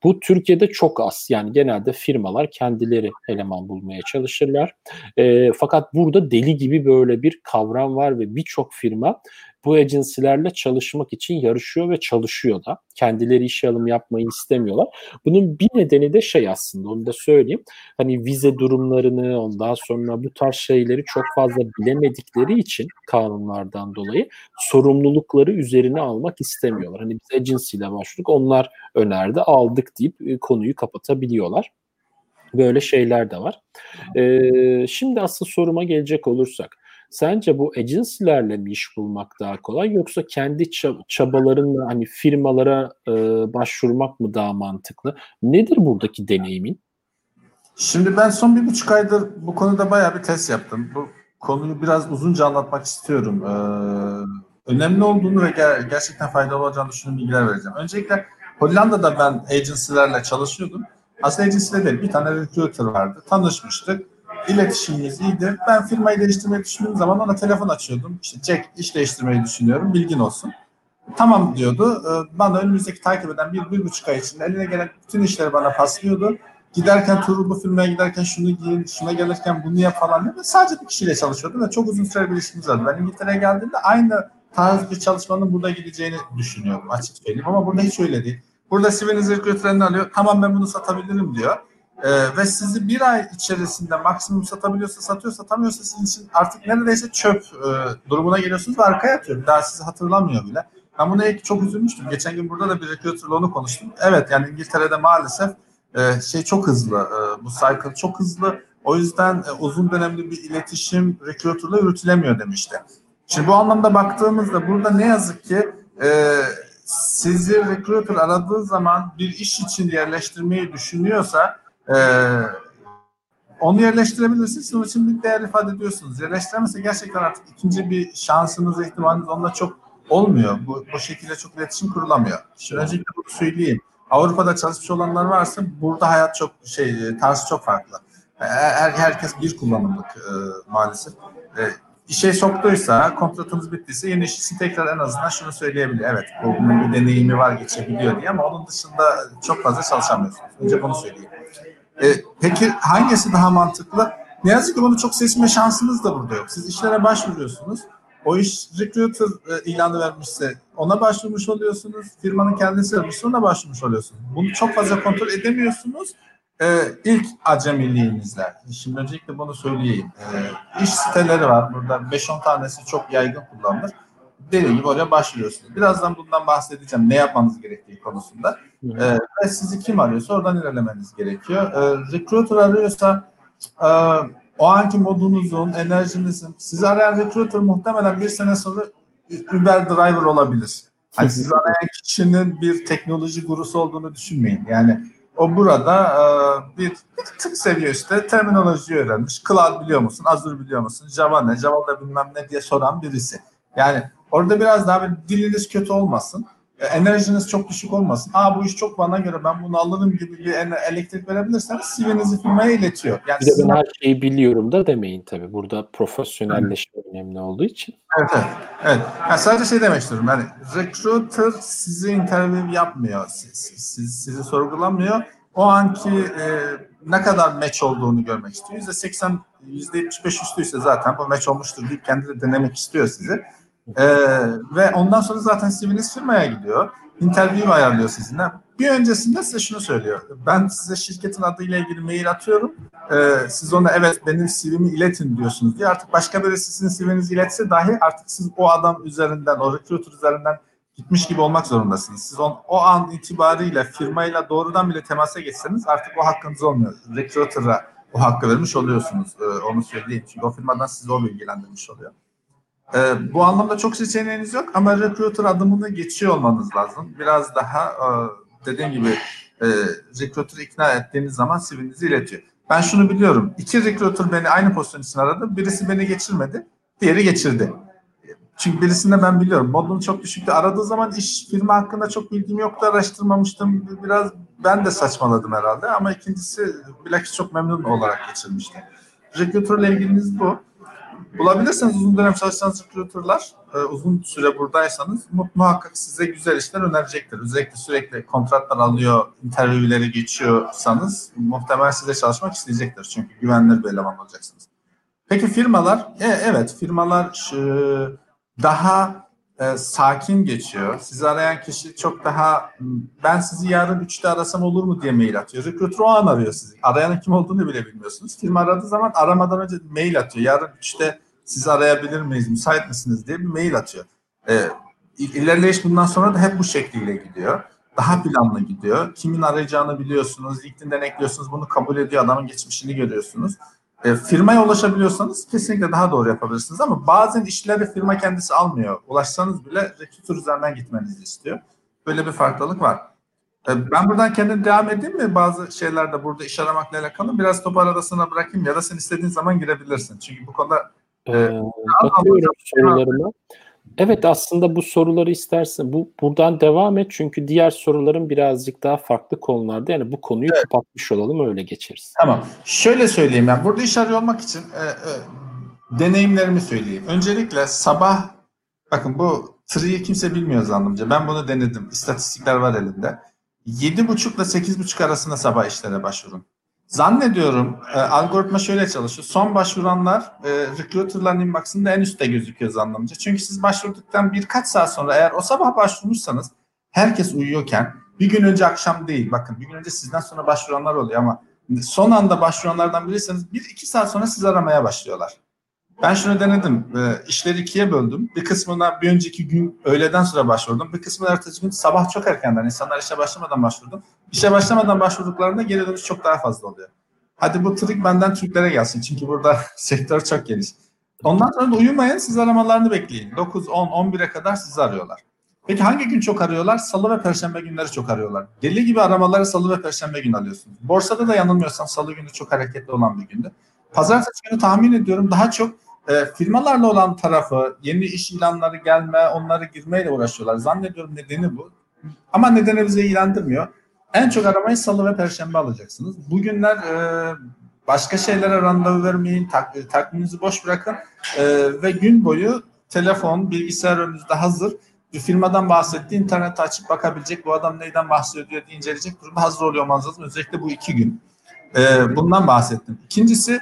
bu Türkiye'de çok az. Yani genelde firmalar kendileri eleman bulmaya çalışırlar. E, fakat burada deli gibi böyle bir kavram var ve birçok firma bu agency'lerle çalışmak için yarışıyor ve çalışıyor da. Kendileri işe alım yapmayı istemiyorlar. Bunun bir nedeni de şey aslında onu da söyleyeyim. Hani vize durumlarını ondan sonra bu tarz şeyleri çok fazla bilemedikleri için kanunlardan dolayı sorumlulukları üzerine almak istemiyorlar. Hani biz agency ile başladık onlar önerdi aldık deyip e, konuyu kapatabiliyorlar. Böyle şeyler de var. Ee, şimdi asıl soruma gelecek olursak. Sence bu agency'lerle mi iş bulmak daha kolay yoksa kendi çabalarınla hani firmalara e, başvurmak mı daha mantıklı? Nedir buradaki deneyimin? Şimdi ben son bir buçuk aydır bu konuda bayağı bir test yaptım. Bu konuyu biraz uzunca anlatmak istiyorum. Ee, önemli olduğunu ve ger- gerçekten faydalı olacağını düşündüğüm bilgiler vereceğim. Öncelikle Hollanda'da ben agency'lerle çalışıyordum. Aslında agency'de değil, bir tane recruiter vardı. Tanışmıştık iletişimimiz iyiydi. Ben firmayı değiştirmeyi düşündüğüm zaman ona telefon açıyordum. İşte Jack iş değiştirmeyi düşünüyorum bilgin olsun. Tamam diyordu. Ee, bana önümüzdeki takip eden bir, bir buçuk ay içinde eline gelen bütün işleri bana paslıyordu. Giderken Tuğrul bu firmaya giderken şunu giyin, şuna gelirken bunu yap falan diye. Sadece bir kişiyle çalışıyordum ve çok uzun süre bir ilişkimiz vardı. Ben İngiltere'ye geldiğimde aynı tarz bir çalışmanın burada gideceğini düşünüyorum açık söyleyeyim. Ama burada hiç öyle değil. Burada Siveniz Recruiter'ını alıyor. Tamam ben bunu satabilirim diyor. Ee, ve sizi bir ay içerisinde maksimum satabiliyorsa satıyor, satamıyorsa sizin için artık neredeyse çöp e, durumuna geliyorsunuz ve arkaya atıyor. Daha sizi hatırlamıyor bile. Ben buna ilk çok üzülmüştüm. Geçen gün burada da bir recruiter'la onu konuştum. Evet yani İngiltere'de maalesef e, şey çok hızlı. E, bu cycle çok hızlı. O yüzden e, uzun dönemli bir iletişim recruiter'la yürütülemiyor demişti. Şimdi bu anlamda baktığımızda burada ne yazık ki e, sizi recruiter aradığı zaman bir iş için yerleştirmeyi düşünüyorsa ee, onu yerleştirebilirsiniz. Onun için bir değer ifade ediyorsunuz. Yerleştiremezse gerçekten artık ikinci bir şansınız, ihtimaliniz onunla çok olmuyor. Bu, bu şekilde çok iletişim kurulamıyor. Şimdi öncelikle bunu söyleyeyim. Avrupa'da çalışmış olanlar varsa burada hayat çok şey, tarzı çok farklı. Her, herkes bir kullanımlık e, maalesef. E, işe soktuysa, kontratınız bittiyse yeni iş için tekrar en azından şunu söyleyebiliyor. Evet, bunun bir deneyimi var, geçebiliyor diye ama onun dışında çok fazla çalışamıyorsunuz. Önce bunu söyleyeyim. E, peki hangisi daha mantıklı? Ne yazık ki bunu çok seçme şansınız da burada yok. Siz işlere başvuruyorsunuz. O iş recruiter e, ilanı vermişse ona başvurmuş oluyorsunuz. Firmanın kendisi vermişse ona başvurmuş oluyorsunuz. Bunu çok fazla kontrol edemiyorsunuz. Ee, ilk acemiliğinizle. Şimdi öncelikle bunu söyleyeyim. Ee, iş siteleri var. Burada 5-10 tanesi çok yaygın kullanılır. Dediğim gibi oraya başvuruyorsunuz. Birazdan bundan bahsedeceğim. Ne yapmanız gerektiği konusunda. Ee, ve sizi kim arıyorsa oradan ilerlemeniz gerekiyor. Ee, recruiter arıyorsa e, o anki modunuzun, enerjinizin, sizi arayan recruiter muhtemelen bir sene sonra Uber driver olabilir. Yani sizi arayan kişinin bir teknoloji gurusu olduğunu düşünmeyin. Yani o burada e, bir, bir tık seviye üstte terminoloji öğrenmiş. Cloud biliyor musun? Azure biliyor musun? Java ne? Java'da bilmem ne diye soran birisi. Yani orada biraz daha bir diliniz kötü olmasın. E, enerjiniz çok düşük olmasın. Aa bu iş çok bana göre ben bunu alırım gibi bir elektrik verebilirseniz CV'nizi firmaya iletiyor. Yani bir de ben her şeyi biliyorum da demeyin tabii. Burada profesyonelleşme evet. önemli olduğu için. Evet, evet. evet. Yani sadece şey demek istiyorum. Yani recruiter sizi interview yapmıyor. Siz, siz, sizi sorgulamıyor. O anki e, ne kadar match olduğunu görmek istiyor. %80, %75 üstüyse zaten bu match olmuştur deyip kendini denemek istiyor sizi. Ee, ve ondan sonra zaten CV'niz firmaya gidiyor. Interview ayarlıyor sizinle. Bir öncesinde size şunu söylüyor. Ben size şirketin adıyla ilgili mail atıyorum. Ee, siz ona evet benim CV'mi iletin diyorsunuz diye. Artık başka birisi sizin CV'nizi iletse dahi artık siz o adam üzerinden, o recruiter üzerinden gitmiş gibi olmak zorundasınız. Siz on, o an itibariyle firmayla doğrudan bile temasa geçseniz artık o hakkınız olmuyor. Recruiter'a o hakkı vermiş oluyorsunuz. Ee, onu söyleyeyim. Çünkü o firmadan sizi o bilgilendirmiş oluyor. Ee, bu anlamda çok seçeneğiniz yok ama recruiter adımını geçiyor olmanız lazım. Biraz daha e, dediğim gibi e, recruiter'ı ikna ettiğiniz zaman CV'nizi iletiyor. Ben şunu biliyorum. İki recruiter beni aynı pozisyon için aradı. Birisi beni geçirmedi. Diğeri geçirdi. Çünkü birisinde ben biliyorum. Modum çok düşüktü. Aradığı zaman iş firma hakkında çok bilgim yoktu. Araştırmamıştım. Biraz ben de saçmaladım herhalde. Ama ikincisi bilakis çok memnun olarak geçirmişti. Recruiter'la ilginiz bu bulabilirseniz uzun dönem çalıştığınız recruiter'lar e, uzun süre buradaysanız muhakkak size güzel işler önerecektir. Özellikle sürekli kontratlar alıyor, interviewleri geçiyorsanız muhtemelen size çalışmak isteyecektir. Çünkü güvenilir bir eleman olacaksınız. Peki firmalar? E, evet firmalar şu, daha e, sakin geçiyor. Sizi arayan kişi çok daha ben sizi yarın 3'te arasam olur mu diye mail atıyor. Recruiter o an arıyor sizi. Arayanın kim olduğunu bile bilmiyorsunuz. Firma aradığı zaman aramadan önce mail atıyor. Yarın 3'te sizi arayabilir miyiz, müsait misiniz diye bir mail atıyor. E, ilerleyiş bundan sonra da hep bu şekliyle gidiyor. Daha planlı gidiyor. Kimin arayacağını biliyorsunuz. LinkedIn'den ekliyorsunuz. Bunu kabul ediyor. Adamın geçmişini görüyorsunuz. E, firmaya ulaşabiliyorsanız kesinlikle daha doğru yapabilirsiniz ama bazen işleri firma kendisi almıyor. Ulaşsanız bile recruiter üzerinden gitmenizi istiyor. Böyle bir farklılık var. E, ben buradan kendim devam edeyim mi? Bazı şeylerde burada iş aramakla alakalı biraz topu arasına bırakayım ya da sen istediğin zaman girebilirsin. Çünkü bu konuda ee, bakıyorum sorularıma. Evet aslında bu soruları istersen bu buradan devam et çünkü diğer soruların birazcık daha farklı konularda yani bu konuyu evet. kapatmış olalım öyle geçeriz. Tamam. Şöyle söyleyeyim ben burada iş arıyor olmak için e, e, deneyimlerimi söyleyeyim. Öncelikle sabah bakın bu tree'yi kimse bilmiyor zannımca. Ben bunu denedim. İstatistikler var elimde. 7.30 ile 8.30 arasında sabah işlere başvurun. Zannediyorum e, algoritma şöyle çalışıyor. Son başvuranlar e, recruiter'ların inbox'ında en üstte gözüküyor zannımca. Çünkü siz başvurduktan birkaç saat sonra eğer o sabah başvurmuşsanız herkes uyuyorken bir gün önce akşam değil bakın bir gün önce sizden sonra başvuranlar oluyor ama son anda başvuranlardan biriyseniz bir iki saat sonra siz aramaya başlıyorlar. Ben şunu denedim. E, işleri ikiye böldüm. Bir kısmına bir önceki gün öğleden sonra başvurdum. Bir kısmına ertesi gün sabah çok erkenden insanlar işe başlamadan başvurdum. İşe başlamadan başvurduklarında geri dönüş çok daha fazla oluyor. Hadi bu trik benden Türklere gelsin. Çünkü burada sektör çok geniş. Ondan sonra da uyumayın. Siz aramalarını bekleyin. 9, 10, 11'e kadar sizi arıyorlar. Peki hangi gün çok arıyorlar? Salı ve perşembe günleri çok arıyorlar. Deli gibi aramaları salı ve perşembe günü alıyorsunuz. Borsada da yanılmıyorsam salı günü çok hareketli olan bir gündü. Pazartesi günü tahmin ediyorum daha çok e, firmalarla olan tarafı, yeni iş ilanları gelme, onları girmeyle uğraşıyorlar. Zannediyorum nedeni bu. Ama nedeni bizi ilgilendirmiyor. En çok aramayı salı ve perşembe alacaksınız. Bugünler e, başka şeylere randevu vermeyin, tak, takviminizi boş bırakın e, ve gün boyu telefon, bilgisayar önünüzde hazır bir firmadan bahsetti. internet açıp bakabilecek, bu adam neyden bahsediyor diye inceleyecek durumda hazır oluyor olmanız lazım. Özellikle bu iki gün. E, bundan bahsettim. İkincisi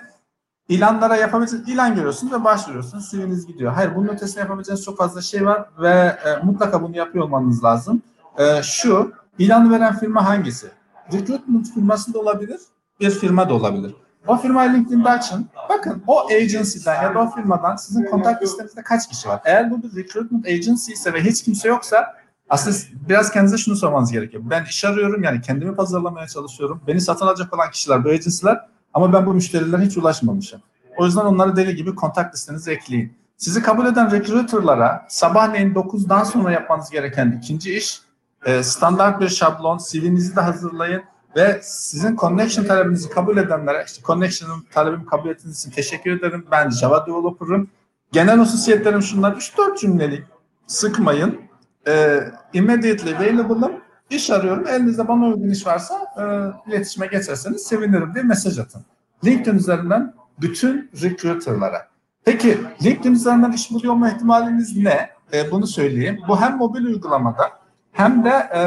ilanlara yapabileceğiniz ilan görüyorsunuz ve başvuruyorsunuz. CV'niz gidiyor. Hayır bunun ötesinde yapabileceğiniz çok fazla şey var ve e, mutlaka bunu yapıyor olmanız lazım. E, şu ilanı veren firma hangisi? Recruitment firması da olabilir, bir firma da olabilir. O firmayı LinkedIn'de açın. Bakın o agency'den ya da o firmadan sizin kontak listenizde kaç kişi var? Eğer bu bir recruitment agency ise ve hiç kimse yoksa aslında biraz kendinize şunu sormanız gerekiyor. Ben iş arıyorum yani kendimi pazarlamaya çalışıyorum. Beni satın alacak olan kişiler bu agency'ler ama ben bu müşterilere hiç ulaşmamışım. O yüzden onları deli gibi kontak listenize ekleyin. Sizi kabul eden recruiter'lara sabahleyin 9'dan sonra yapmanız gereken ikinci iş e, standart bir şablon, CV'nizi de hazırlayın ve sizin connection talebinizi kabul edenlere işte connection'ın talebimi kabul ettiğiniz için teşekkür ederim. Ben Java developer'ım. Genel hususiyetlerim şunlar 3-4 cümlelik sıkmayın. E, immediately available'ım. İş arıyorum. Elinizde bana uygun iş varsa e, iletişime geçerseniz sevinirim diye mesaj atın. LinkedIn üzerinden bütün recruiter'lara. Peki LinkedIn üzerinden iş buluyor olma ihtimaliniz ne? E, bunu söyleyeyim. Bu hem mobil uygulamada hem de e,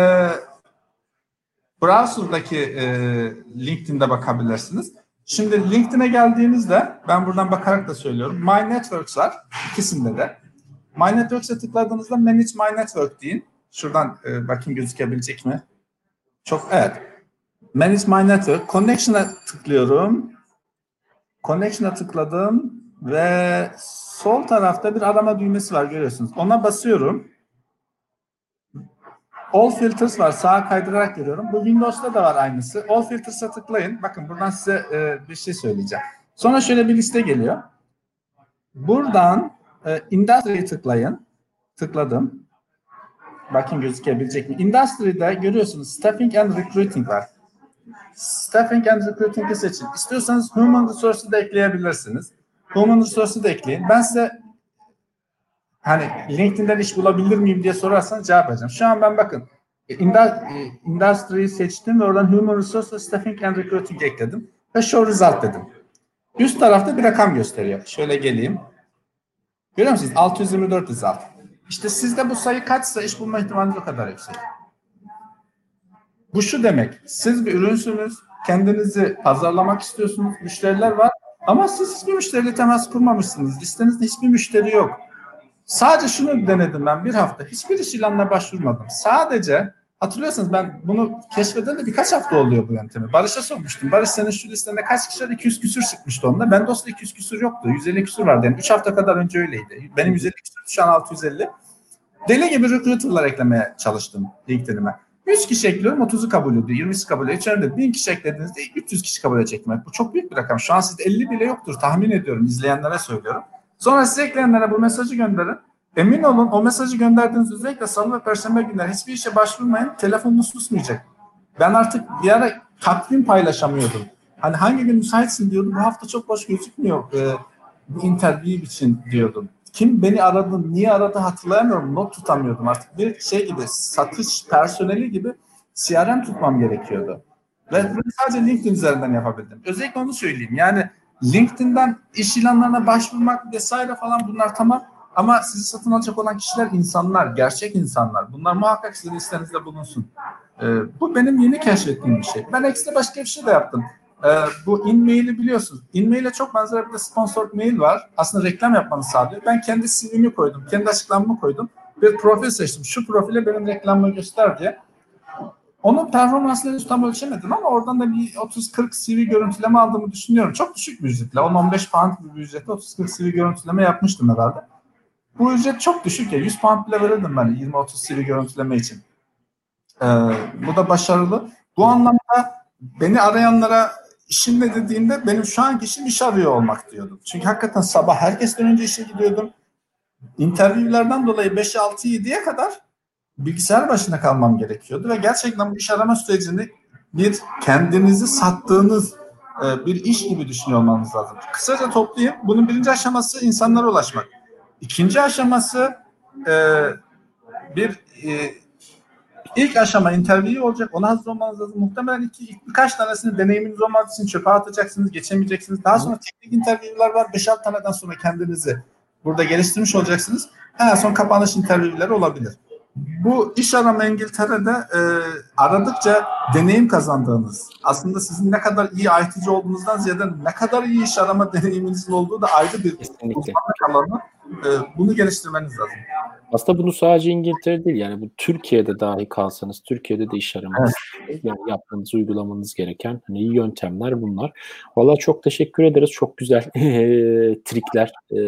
browser'daki e, LinkedIn'de bakabilirsiniz. Şimdi LinkedIn'e geldiğinizde ben buradan bakarak da söylüyorum. My Networks var ikisinde de. My Networks'e tıkladığınızda Manage My Network deyin. Şuradan e, bakayım gözükebilecek mi? Çok evet. Manage My Network. Connection'a tıklıyorum. Connection'a tıkladım ve sol tarafta bir arama düğmesi var görüyorsunuz. Ona basıyorum. All Filters var. Sağa kaydırarak görüyorum. Bu Windows'ta da var aynısı. All Filters'a tıklayın. Bakın buradan size e, bir şey söyleyeceğim. Sonra şöyle bir liste geliyor. Buradan e, Industry'yi tıklayın. Tıkladım. Bakın gözükebilecek mi? Industry'de görüyorsunuz Staffing and Recruiting var. Staffing and Recruiting'i seçin. İstiyorsanız Human Resource'u da ekleyebilirsiniz. Human Resource'u da ekleyin. Ben size hani LinkedIn'den iş bulabilir miyim diye sorarsanız cevap vereceğim. Şu an ben bakın e, Industry'yi seçtim ve oradan Human Resource Staffing and Recruiting ekledim. Ve Show Result dedim. Üst tarafta bir rakam gösteriyor. Şöyle geleyim. Görüyor musunuz? 624 result. İşte sizde bu sayı kaçsa iş bulma ihtimaliniz o kadar yüksek. Bu şu demek. Siz bir ürünsünüz. Kendinizi pazarlamak istiyorsunuz. Müşteriler var. Ama siz hiçbir müşteriyle temas kurmamışsınız. Listenizde hiçbir müşteri yok. Sadece şunu denedim ben bir hafta. Hiçbir iş ilanına başvurmadım. Sadece hatırlıyorsanız ben bunu keşfeden de birkaç hafta oluyor bu yöntemi. Barış'a sormuştum. Barış senin şu listende kaç kişi var? 200 küsür çıkmıştı onda. Ben dostla 200 küsür yoktu. 150 küsür vardı. Yani 3 hafta kadar önce öyleydi. Benim 150 küsür şu an 650. Deli gibi recruiter'lar eklemeye çalıştım LinkedIn'ime. 100 kişi ekliyorum 30'u kabul ediyor. 20'si kabul ediyor. İçeride 1000 kişi eklediğinizde 300 kişi kabul edecek demek. Bu çok büyük bir rakam. Şu an sizde 50 bile yoktur. Tahmin ediyorum. izleyenlere söylüyorum. Sonra size ekleyenlere bu mesajı gönderin. Emin olun o mesajı gönderdiğiniz özellikle salı ve perşembe günler hiçbir işe başvurmayın. Telefonunuz susmayacak. Ben artık bir ara takvim paylaşamıyordum. Hani hangi gün müsaitsin diyordum. Bu hafta çok boş gözükmüyor. Ee, bu interview için diyordum. Kim beni aradı, niye aradı hatırlayamıyorum. Not tutamıyordum artık. Bir şey gibi satış personeli gibi CRM tutmam gerekiyordu. Ve bunu sadece LinkedIn üzerinden yapabildim. Özellikle onu söyleyeyim. Yani LinkedIn'den iş ilanlarına başvurmak vesaire falan bunlar tamam. Ama sizi satın alacak olan kişiler insanlar, gerçek insanlar. Bunlar muhakkak sizin listenizde bulunsun. Ee, bu benim yeni keşfettiğim bir şey. Ben ekstra başka bir şey de yaptım. Ee, bu in-mail'i biliyorsunuz. In-mail'e çok benzer bir de sponsor mail var. Aslında reklam yapmanı sağlıyor. Ben kendi CV'mi koydum, kendi açıklamamı koydum. Bir profil seçtim. Şu profile benim reklamımı göster diye. Onun performansını tam ölçemedim ama oradan da bir 30-40 CV görüntüleme aldığımı düşünüyorum. Çok düşük bir ücretle. 10-15 pound bir ücretle 30-40 CV görüntüleme yapmıştım herhalde. Bu ücret çok düşük ya. 100 pound bile verirdim ben 20-30 CV görüntüleme için. Ee, bu da başarılı. Bu anlamda beni arayanlara işim ne dediğimde benim şu anki işim iş arıyor olmak diyordum. Çünkü hakikaten sabah herkesten önce işe gidiyordum. İnterviewlerden dolayı 5-6-7'ye kadar bilgisayar başında kalmam gerekiyordu ve gerçekten bu iş arama sürecini bir kendinizi sattığınız e, bir iş gibi düşünüyor olmanız lazım. Kısaca toplayayım. Bunun birinci aşaması insanlara ulaşmak. İkinci aşaması e, bir e, ilk aşama interview olacak. Ona hazır olmanız lazım. Muhtemelen iki, birkaç tanesini deneyiminiz olmadığı için çöpe atacaksınız, geçemeyeceksiniz. Daha sonra teknik interview'lar var. 5-6 taneden sonra kendinizi burada geliştirmiş olacaksınız. En son kapanış interview'leri olabilir. Bu iş arama İngiltere'de e, aradıkça deneyim kazandığınız, aslında sizin ne kadar iyi IT'ci olduğunuzdan ziyade ne kadar iyi iş arama deneyiminizin olduğu da ayrı bir uzmanlık alanı. E, bunu geliştirmeniz lazım. Aslında bunu sadece İngiltere değil yani bu Türkiye'de dahi kalsanız Türkiye'de de iş aramanız evet. yani yapmanız, uygulamanız gereken hani iyi yöntemler bunlar. Valla çok teşekkür ederiz. Çok güzel trikler e,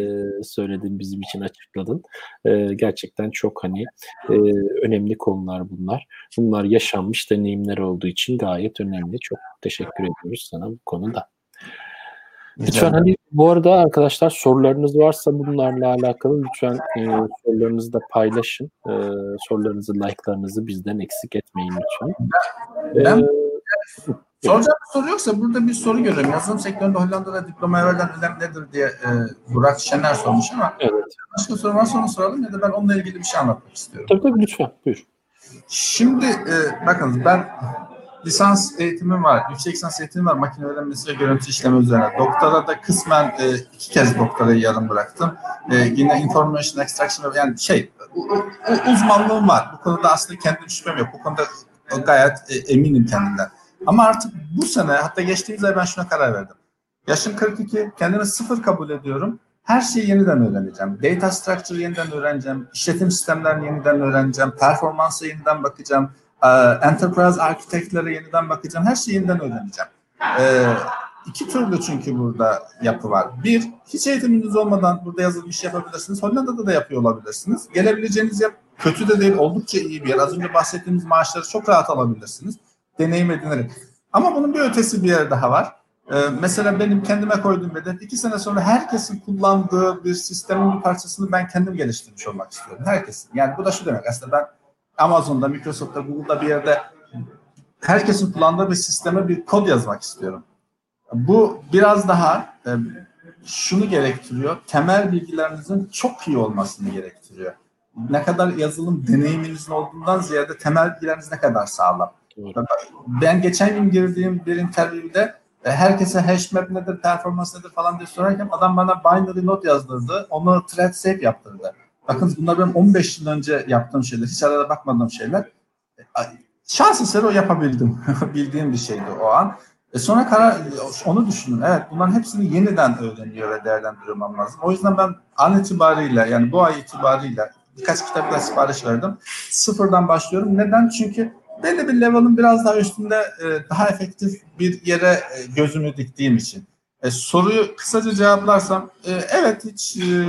söyledin bizim için açıkladın. E, gerçekten çok hani e, önemli konular bunlar. Bunlar yaşanmış deneyimler olduğu için gayet önemli. Çok teşekkür ediyoruz sana bu konuda. Lütfen hani bu arada arkadaşlar sorularınız varsa bunlarla alakalı lütfen e, sorularınızı da paylaşın. E, sorularınızı, like'larınızı bizden eksik etmeyin lütfen. Ben, ee, soracağım bir soru yoksa burada bir soru görüyorum. Yazılım sektöründe Hollanda'da diploma verilen önem nedir diye e, Burak Şener sormuş ama evet. başka soru varsa onu soralım ya da ben onunla ilgili bir şey anlatmak istiyorum. Tabii tabii lütfen buyur. Şimdi e, bakın ben lisans eğitimim var, yüksek lisans eğitimim var makine öğrenmesi ve görüntü işleme üzerine. Doktora da kısmen e, iki kez doktorayı yarım bıraktım. E, yine information extraction yani şey uzmanlığım var. Bu konuda aslında kendi şüphem yok. Bu konuda gayet e, eminim kendimden. Ama artık bu sene hatta geçtiğimiz ay ben şuna karar verdim. Yaşım 42, kendimi sıfır kabul ediyorum. Her şeyi yeniden öğreneceğim. Data structure yeniden öğreneceğim. işletim sistemlerini yeniden öğreneceğim. Performansa yeniden bakacağım enterprise architect'lere yeniden bakacağım. Her şeyi yeniden öğreneceğim. Ee, iki türlü çünkü burada yapı var. Bir, hiç eğitiminiz olmadan burada yazılım iş yapabilirsiniz. Hollanda'da da yapıyor olabilirsiniz. Gelebileceğiniz yer kötü de değil, oldukça iyi bir yer. Az önce bahsettiğimiz maaşları çok rahat alabilirsiniz. Deneyim edinerek. Ama bunun bir ötesi bir yer daha var. Ee, mesela benim kendime koyduğum hedef iki sene sonra herkesin kullandığı bir sistemin bir parçasını ben kendim geliştirmiş olmak istiyorum. Herkesin. Yani bu da şu demek aslında ben Amazon'da, Microsoft'ta, Google'da bir yerde herkesin kullandığı bir sisteme bir kod yazmak istiyorum. Bu biraz daha e, şunu gerektiriyor. Temel bilgilerinizin çok iyi olmasını gerektiriyor. Ne kadar yazılım deneyiminizin olduğundan ziyade temel bilgileriniz ne kadar sağlam. Ben geçen gün girdiğim bir interview'de e, herkese hashmap nedir, performans nedir falan diye sorarken adam bana binary not yazdırdı. Onu thread safe yaptırdı. Bakın bunlar benim 15 yıl önce yaptığım şeyler. Hiç arada bakmadığım şeyler. Şans eseri o yapabildim. Bildiğim bir şeydi o an. E sonra karar, onu düşündüm. Evet bunların hepsini yeniden öğreniyor ve değerlendirmem lazım. O yüzden ben an itibariyle yani bu ay itibariyle birkaç kitapla sipariş verdim. Sıfırdan başlıyorum. Neden? Çünkü belli bir level'ın biraz daha üstünde e, daha efektif bir yere e, gözümü diktiğim için. E, soruyu kısaca cevaplarsam e, evet hiç e,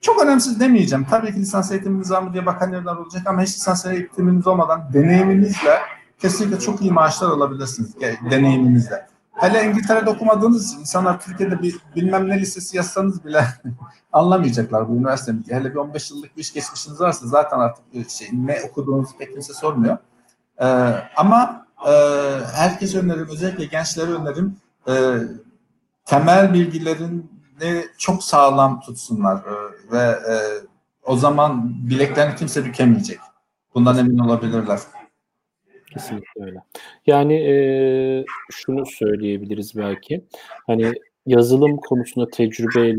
çok önemsiz demeyeceğim. Tabii ki lisans eğitiminiz var mı diye bakan yerler olacak ama hiç lisans eğitiminiz olmadan deneyiminizle kesinlikle çok iyi maaşlar alabilirsiniz deneyiminizle. Hele İngiltere'de okumadığınız için insanlar Türkiye'de bir bilmem ne lisesi yazsanız bile anlamayacaklar bu üniversitemizi. Hele bir 15 yıllık bir iş geçmişiniz varsa zaten artık şey, ne okuduğunuzu pek kimse sormuyor. Ee, ama e, herkes öneririm, özellikle gençlere öneririm e, temel bilgilerini çok sağlam tutsunlar e, ve e, o zaman bileklerini kimse bükemeyecek. Bundan emin olabilirler. Kesinlikle öyle. Yani e, şunu söyleyebiliriz belki. Hani yazılım konusunda tecrübe